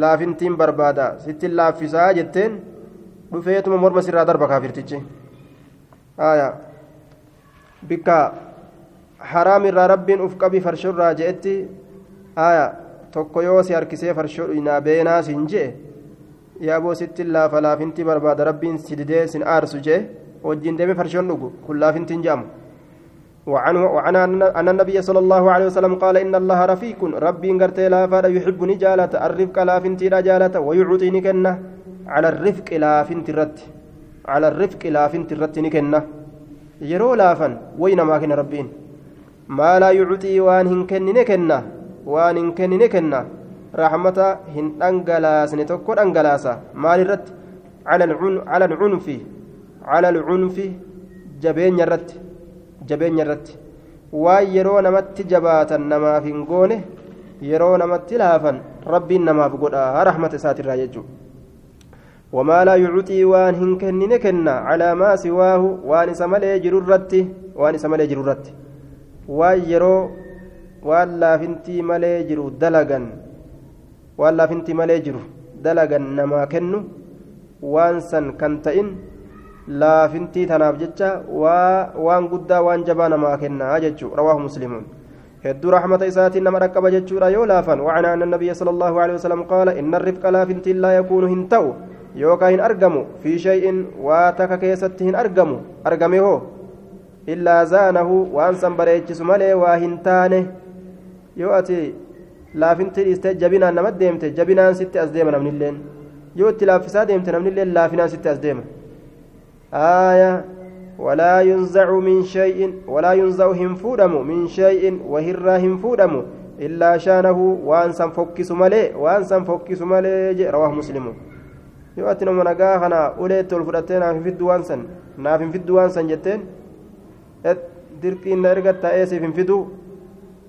laafintiin barbaada sitti laaffisaa jetteen dhufeetuma morma sirraa darba kaafirtichi bikka haraam irraa rabbiin uf qabi farshorraa je'etti tokko yoo si harkisee farshoo dhuyinaa beenaa sin je'e yaaboo sitti laafa laafintii barbaada rabbiin si didee sin aarsu je'e wajjin deeme farshoon dhugu kun laafintiin je'amu وعن أن النبي صلى الله عليه وسلم قال إن الله رفيق ربي قرتي لا فاد يحبني جالة الرفق لا فنتي لا جالة ويعطيني كنة على الرفق لا فنتي رت على الرفق لا فنتي رت نكنة يرو لافن وين ما كان ربين ما لا يعطي وان نكنة وان هنكن نكنة رحمة هن أنجلاس نتوكل أنجلاس مال الرت على العن على العنف على العنف جبين الرت jabeenya irratti waan yeroo namatti jabaatan namaaf hin goone yeroo namatti laafan rabbiin namaaf godha rahmata isaatirraa jechuudha laa yucuxii waan hin kennine kenna calaa maa siwaahu waan isa malee jirurratti waan isa malee jirurratti waan waan laafintii malee jiru dalagan waan laafintii malee jiru dalagan namaa kennu waan san kan ta'in laafintii tanaaf jecha waan guddaa waan jabaa namaa kennaa jechuu rawaahu muslimuun هدو رحمة إسات إنما ركب جتشورا يولافا وعن أن النبي صلى الله عليه وسلم قال إن الرفق لافنت لا يكون هنتو يوكا هن أرقمو في شيء واتك كيست هن أرقمو أرقمه إلا زانه وأنسا بريتشس ملي وهنتانه يؤتي laafinti dhiiste jabinaan nama deemte jabinaan sitti as deema namni illeen yoo itti laaffisaa deemte namni illeen laafinaan sitti as deema aaya walaa yunzacu min shay'in walaa yunzacu hin fuudhamu min shay'in wahirraa hin fuudhamu illaa shaanahu waan san fokkisu malee waan san fokkisu malee je rawaahu muslimu yoo ati nama nagaa kana uleetti ol fudhattee naaf hin fiddu waan san naaf hin fiddu waan san jetteen dirqiin na erga ta'ee siif hin fidu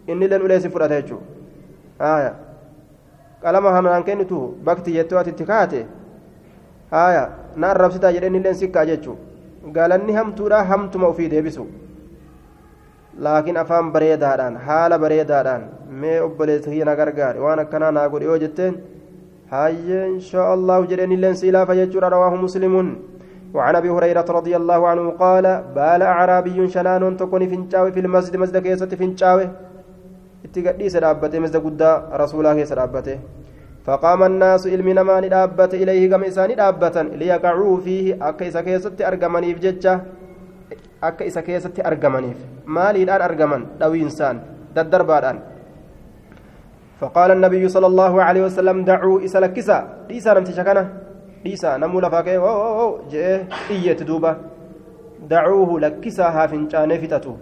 inni illeen ulee si fudhata jechuudha haya qalama hamaan kennitu bakti jettoo ati itti kaate haya na arrabsitaa jedheen illeen sikkaa jechuu galanni hamtuudha hamtuma ofii deebisu laakiin afaan bareedaadhaan haala bareedaadhaan mee obboleessa kiyya na gargaare waan akkanaa naa godhe yoo jetteen hayye inshaa allahu jedheen illeen siilaafa jechuudha rawaahu muslimuun وعن ابي هريره رضي الله عنه قال بال اعرابي شنان تكون فنشاوي في المسجد مسجد كيسة فنشاوي itti gadhiise dhaabbate masda guddaa rasuulaa keessa dhaabbate. فقام الناس علم نمان دابت إليه كما إساني دابتا ليقعوا فيه أكا إسا كيست أرقمنيف ججة أكا إسا كيست أرقمنيف مالي الآن أرقمن دو إنسان ددربان فقال النبي صلى الله عليه وسلم دعوا إسا لكسا ليسا نمتي شكنا ليسا نمو لفاكي أو أو أو جئ إية دوبة دعوه لكسا هافنشان فتتو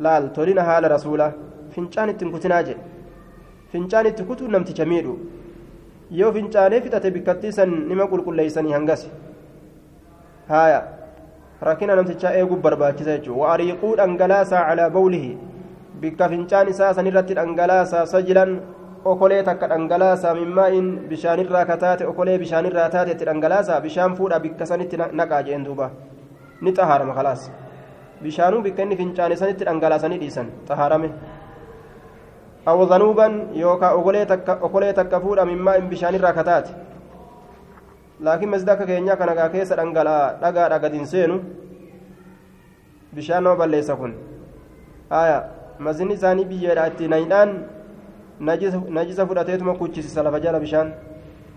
laal tolina haala rasuula. Fincaan ittiin kutinaa jedhe fincaan itti kutuu namticha miidhu yoo fincaanee fixate bikkattii san nima qulqulleeysanii hangas haaya rakkina namtichaa eeguu barbaachisa jechuudha waariiquu dhangalaasaa calaa bawlihi bikka fincaan isaa san irratti dhangalaasaa sajilan okolee takka dhangalaasaa mimmaa'in bishaanirraa kataate okolee bishaanirraa taate itti dhangalaasaa bishaan fuudha bikka sanitti naqaa jeen duuba ni xahaarama kalaas bishaanuu bikka inni fincaane sanitti dhangalaasanii dhiisan xahaarame yookaa okolee takka fuudha mimmaa'in bishaanirraa kataate laakiin masjida akka keenyaa kana gaa keessa dhangalaa dhagaadha gadin seenu bishaan nama balleessa kun haya masjidni isaanii biyyeedha itti naydhaan najisa fudhateetuma kuchisiisa lafa jala bishaan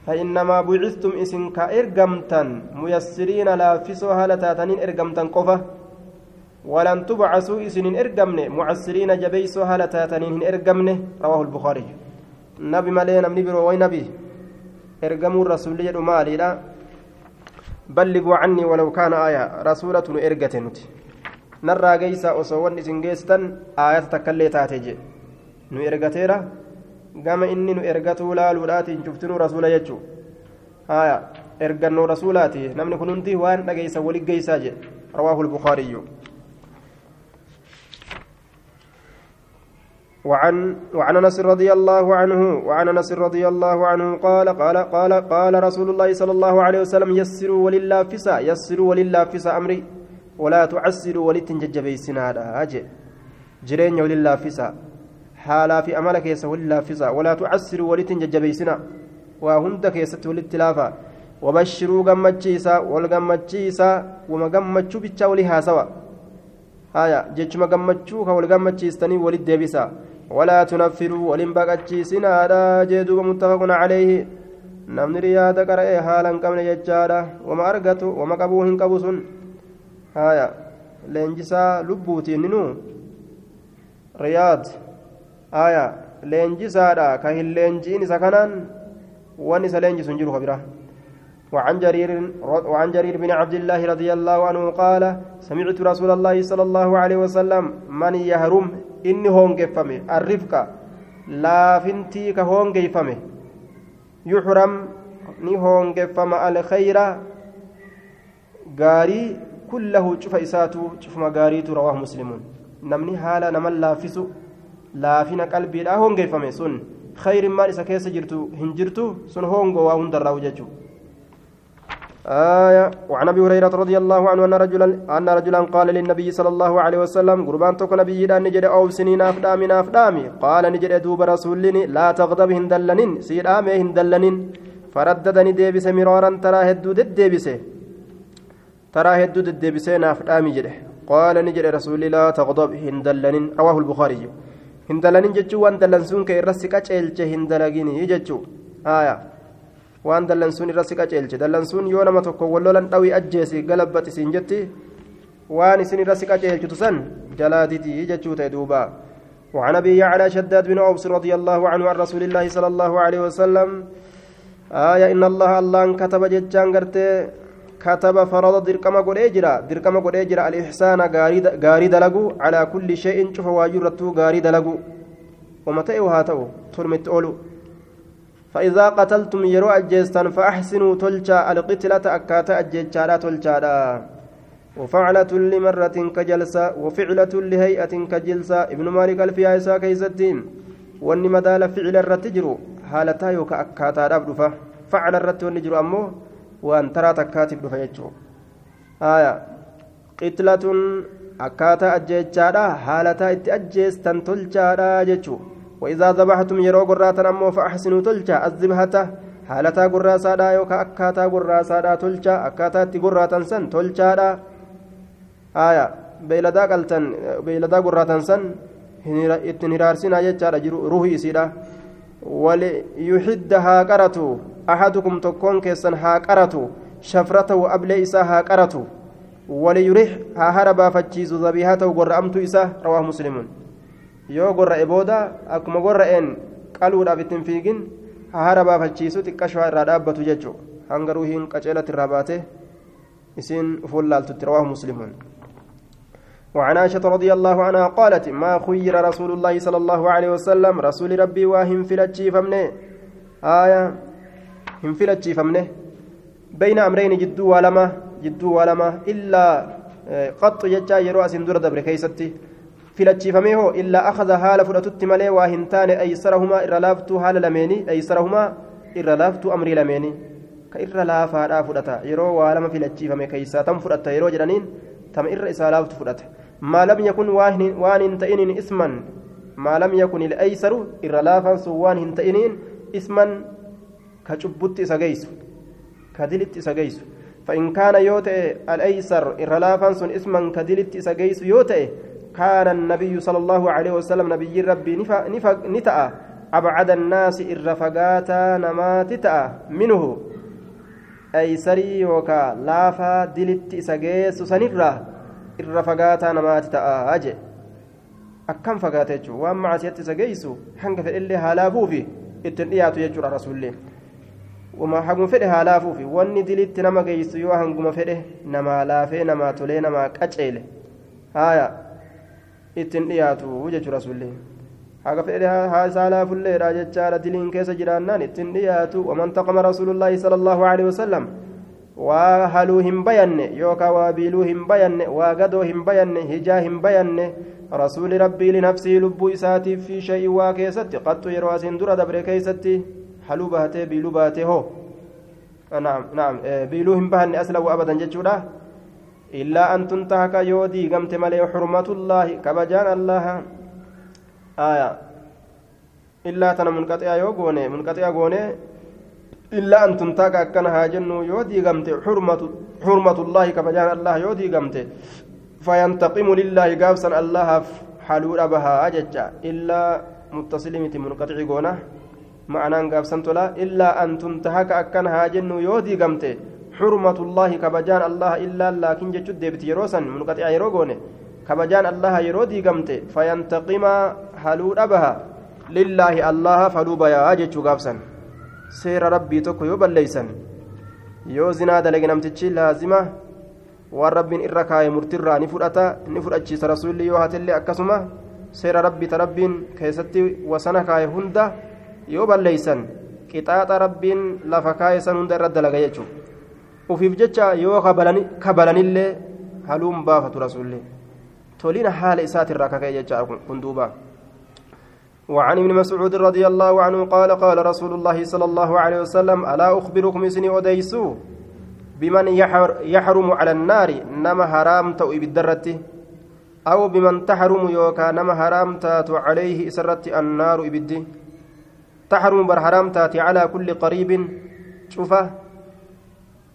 فإنما بعثتم إسن كإرجمتا ميسرين لا فيسو هالة تاتنين قفة ولن تبعثوا إسن إرجمن معسرين جبيسو هالة تاتنين إرجمن رواه البخاري. نبي ملينا من برو وين نبي. إرجموا الرسول يدو مالي لا. بلغوا عني ولو كان آية رسولة إرجتنت نرى جيسا أصوان إسن جيستن آية تكلي تاتجي نو إرجتيرا gama inni nu ergatuu laaluudhaatiin cuftinuu rasuula jechuu haya ergannoo rasuulaati namni kun hundi waan dhageeysa walit geeysaa jedhe rawaahu lbukaariyyu وعن وعن أنس رضي الله عنه وعن أنس رضي الله عنه قال قال قال قال رسول الله صلى الله عليه وسلم يسروا ولله فسا يسروا ولله فسا أمري ولا تعسروا ولتنججبيسنا هذا أجي. جرين ولله فسا حالا في أمل كيس ولا فزا ولا تعسروا ولتن ججبيسنا. وهند كيست وللتلافا وبشروا جمتشيسا والجمتشيسا وما جمتشو بيتشا ولها سوا. هايا جيتشما جمتشو والجمتشيستني ولد ديبسا ولا تنفروا ولن بقتشيسنا هذا جيدوا متفق عليه jechaadha wama argatu wama qabuu hin qabu sun haya leenjisaa lubbuutiin ninu riyaad aya leenjisaadha ka hin leenji'in isa kanaan wan isa leenjisu hin jiru kabira وعن جرير وعن جرير بن عبد الله رضي الله عنه قال سمعت رسول الله صلى الله عليه وسلم من يهرم لا فنتي كهون كيفمه يحرم ني هون كفم الخير غاري كله شوف إساتو شوف ما غاري رواه مسلمون نمني حالا نمن لافسو laafina qalbiidha hongeeffame sun khayrin maan isa keessa jirtu hin jirtu sun hongoo waa hundarraa jechuu آية. وعن أبي هريرة رضي الله عنه أن رجلا أن رجلا قال للنبي صلى الله عليه وسلم قربان تكون نبي دان نجد أو سنين أفدامي أفدامي قال نجد دوب رسولني لا تغضب هندلنين سيد آمي هندلنين فرددني ديبس مرارا ترى هدو ديبس ترى هدو ديبس نافدامي جده. قال نجد رسول لا تغضب هندلنين رواه البخاري. waan dallansuun kee irra si qaceelche hin dalaginii jechuu aayaa waan dallansuun irra si qaceelche. Dallansuun yoo nama tokko wallolan dhawii ajjeesi galabbaxisiin jetti waan isin irra si qaceelchitu san jalaatitii jechuu ta'e duuba. وعن أبي يعلى شداد بن أوس رضي الله عنه عن رسول الله صلى الله عليه وسلم آية إن الله الله كتب جتان كتب فرض دركما قريجرا دركما قريجرا الإحسان غاري دلقو على كل شيء شوف واجرته غاري دلقو ومتى وهاتو ترمت أولو. فإذا قتلتم يرو أجيستان فأحسنوا تلشا القتلة أكاتا أجيتشارا تلشارا وفعلة لمرة كجلسة وفعلة لهيئة كجلسة. ابن مالك الفيا إسا كيستين. واني مدال فعل الرتجر حالتا يوكا أكاتا رابدفة فعل الرت والنجر أمو. وأن ترى تكاتب دفة آية. قتلة أكاتا أجيتشارا حالتا إتأجيستان تلشارا جيتشو وإذا ذبحتم يرو قراتا أمو فأحسنوا تلشا الذبحة حالتا قراسادا يوكا أكاتا قراسادا تلشا أكاتا تقراتا سن آية beeyladaa gurraatan san ittiin hiraarsinaa jechaadha jiru ruhii isiidha waliyuxidda haa qaratu ahadukum tokkoon keessan haa qaratu shafratahu ablee isaa haa qaratu waliyurix haa hara baafachiisu zabiihatahu gorra'amtu isa rawaahu muslimuun yoo gorra'e booda akkuma gorra'een qaluudhaaf ittiin fiigin haa hara baafachiisu xiqqashoo irraa dhaabbatu jechuu hanga ruhiin qaceelatti irraa baate isiin ufuun laaltutti rawaahu muslimuun وعن عائشة رضي الله عنها قالت ما خير رسول الله صلى الله عليه وسلم رسول ربي واهم فلتشي فمنه آية هم فلتشي فمنه بين أمرين جدو ولما جدو ولما إلا قط يجا يروى سندور دبر كيستي فلتشي فمه إلا أخذ حال فرأتت ملي واهنتان أيسرهما إرلافتو حال لميني أيسرهما إرلافتو أمري لميني كإر لا فادا فرأتا يروى ولما فلتشي فمه كيسا تم فرأتا يروى جرانين تم إر إسالافت فرأتا ما لم يكن وان انتئن اسما ما لم يكن الايسر الرلافا سوان انتئن اسما كجبت سجيس كدلت سجيس فإن كان يوتئ الأيسر الرلافا سن اسما كدلت سجيس يوتئ كان النبي صلى الله عليه وسلم نبي ربي نفا نفا نتأ أبعد الناس الرفقاتا نمات تأ منه أيسري وكا لافا دلت سجيس سنرة irra fagaataa namaati ta'a jee akkam fagaata jechuun waan macaasiyatti isa geessu hanga fedhellee haalaafuufi ittiin dhiyaatu jechuudha rasuullee wama haguma fedhe haalaafuufi wanni dilitti nama geessu yoo hanguma fedhe namaa laafee namaa tolee namaa qaceele haaya ittiin dhiyaatu jechuudha rasuullee haga fedhe haasaa laafulleedha jechaadha diliin keessa jiraannaan ittiin dhiyaatu waman taqama rasuulullaahi sala allahu alehi wasalam waa haluu hin bayanne yookaan waa biiluu hin bayanne waa gadoo hin bayanne hijaa hin bayanne rasuuli rabbii linafsii lubbuu isaatiif fi shay'in waa keessatti qaxxu yeroo asiin dura dabre keessatti haluu baatee biiluu baatee hoo. Naam biiluu hin bahanne aslawu abadan jechuudha illaa an tuntahaka yoo diigamte malee xurmatullaahi kabajaan allaha aya illaa tana munqaxi'a yoo goone munqaxi'a goone إلا أن تنتاك أكن هاجنو يودي قمت حرمة حرمة الله كفجان الله يودي قمت. فينتقم لله قابسا الله حلول أبها أججا إلا متصلمة منقطع قونا معنى قابسا تلا إلا أن تنتهك أكن هاجنو يودي قمت. حرمة الله كفجان الله إلا لكن جتشد ديبت يروسا منقطع يروغوني كفجان الله يرودي قمت فينتقم حلول أبها لله الله فلوبا يا أججو قابسا rabbii tokko yoo balleeysan yoo zinaa dalage namtichi laazima waan rabbiin irra kaa'e murtiirraa ni fudhata ni fudhachiisa rasuulli yoo hatellee akkasuma seera rabbii ta rabbiin keessatti wasana kaa'e hunda yoo balleeysan qixaaxa rabbiin lafa kaa'e san hunda irra dalaga jechuudha ufiif jecha yoo kabalanillee haluun baafatu rasuulli tolina haala isaatirraa kaka'e jecha kun duubaa. وعن ابن مسعود رضي الله عنه قال قال رسول الله صلى الله عليه وسلم ألا أخبركم إسني أديسو بمن يحر يحرم على النار نما حرام تو بالدرة أو بمن تحرم يوكا نما حرام تاتو عليه إسرت النار إبدي تحرم بر حرام تاتي على كل قريب شوفه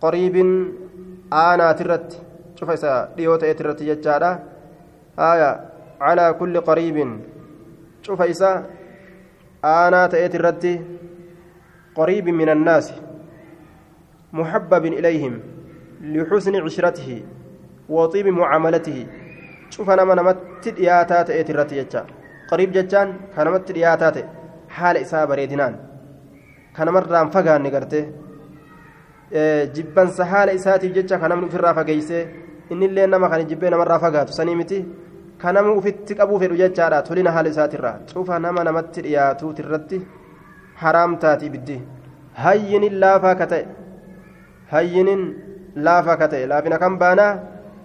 قريب آنا ترت شوف إسا ديوتا ترت يجارة آية على كل قريب ta'eet irratti qariibin min annaasi muhabbabin ilayhim lixusni cishiratihi waxiibi mucaamalatihi cufa nama namatti dhiyaataa ta'eet irratti jecha qariib jechaan ka namatti dhiyaataa ta'e haala isaa bareedinaan ka namarraan fagaanne gartee jibbansa haala isaatiif jecha ka namni ofirraa fageeysee innillee nama kan jibbee namarraa fagaatu. Sanii miti? Ka nama ufitti qabuu fedhu jechaadha. Tolina haala isaatirraa cufa nama namatti dhiyaatuuti irratti haraam taati ibiddi hayyinin laafaa ka ta'e. Hayyinin laafaa ka ta'e. Laafina kan baanaa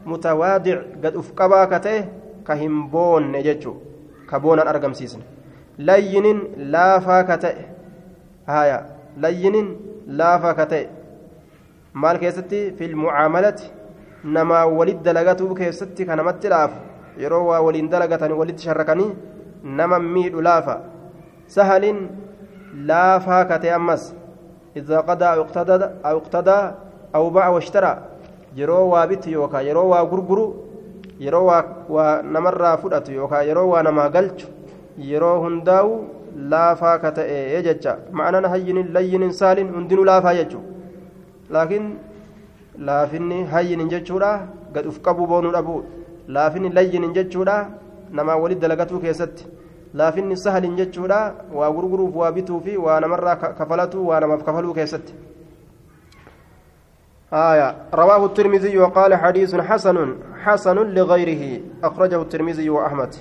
mutawaadic gad uf qabaa ka ta'e ka hin boonne jechuu. Ka boonaan argamsiisne. Layyinin laafaa ka ta'e. Haya layyinin laafaa ka ta'e maal keessatti fil mucaamalati namaa walit dalagatuu keessatti ka namatti laafu yeroo waa waliin dalagatanii walitti sharrakanii nama miidhu laafa sahalin laafaa ka ta'e ammas idaa qadaa aw iqtadaa aw ba'a washtaraa yeroo waa bitu yookaan yeroo waa gurguru yeroo waa namarraa fudhatu yookaan yeroo waa namaa galchu yeroo hundaa'u laafaa ka ta'e jecha ma'anaan hayyinin layyinin saalin hundinuu laafaa jechuudha laakiin laafinni hayyinin jechuudha gad uf qabu boonuu dhabuu laafinni layyinin jechuudha namaa walit dalagatuu keessatti laafinni sahalin jechuudha waa gurguruuf waa bituu fi waa namarraa kafalatu waa namaaf kafaluu keessatti. آية رواه الترمذي وقال حديث حسن حسن لغيره أخرجه الترمذي وأحمد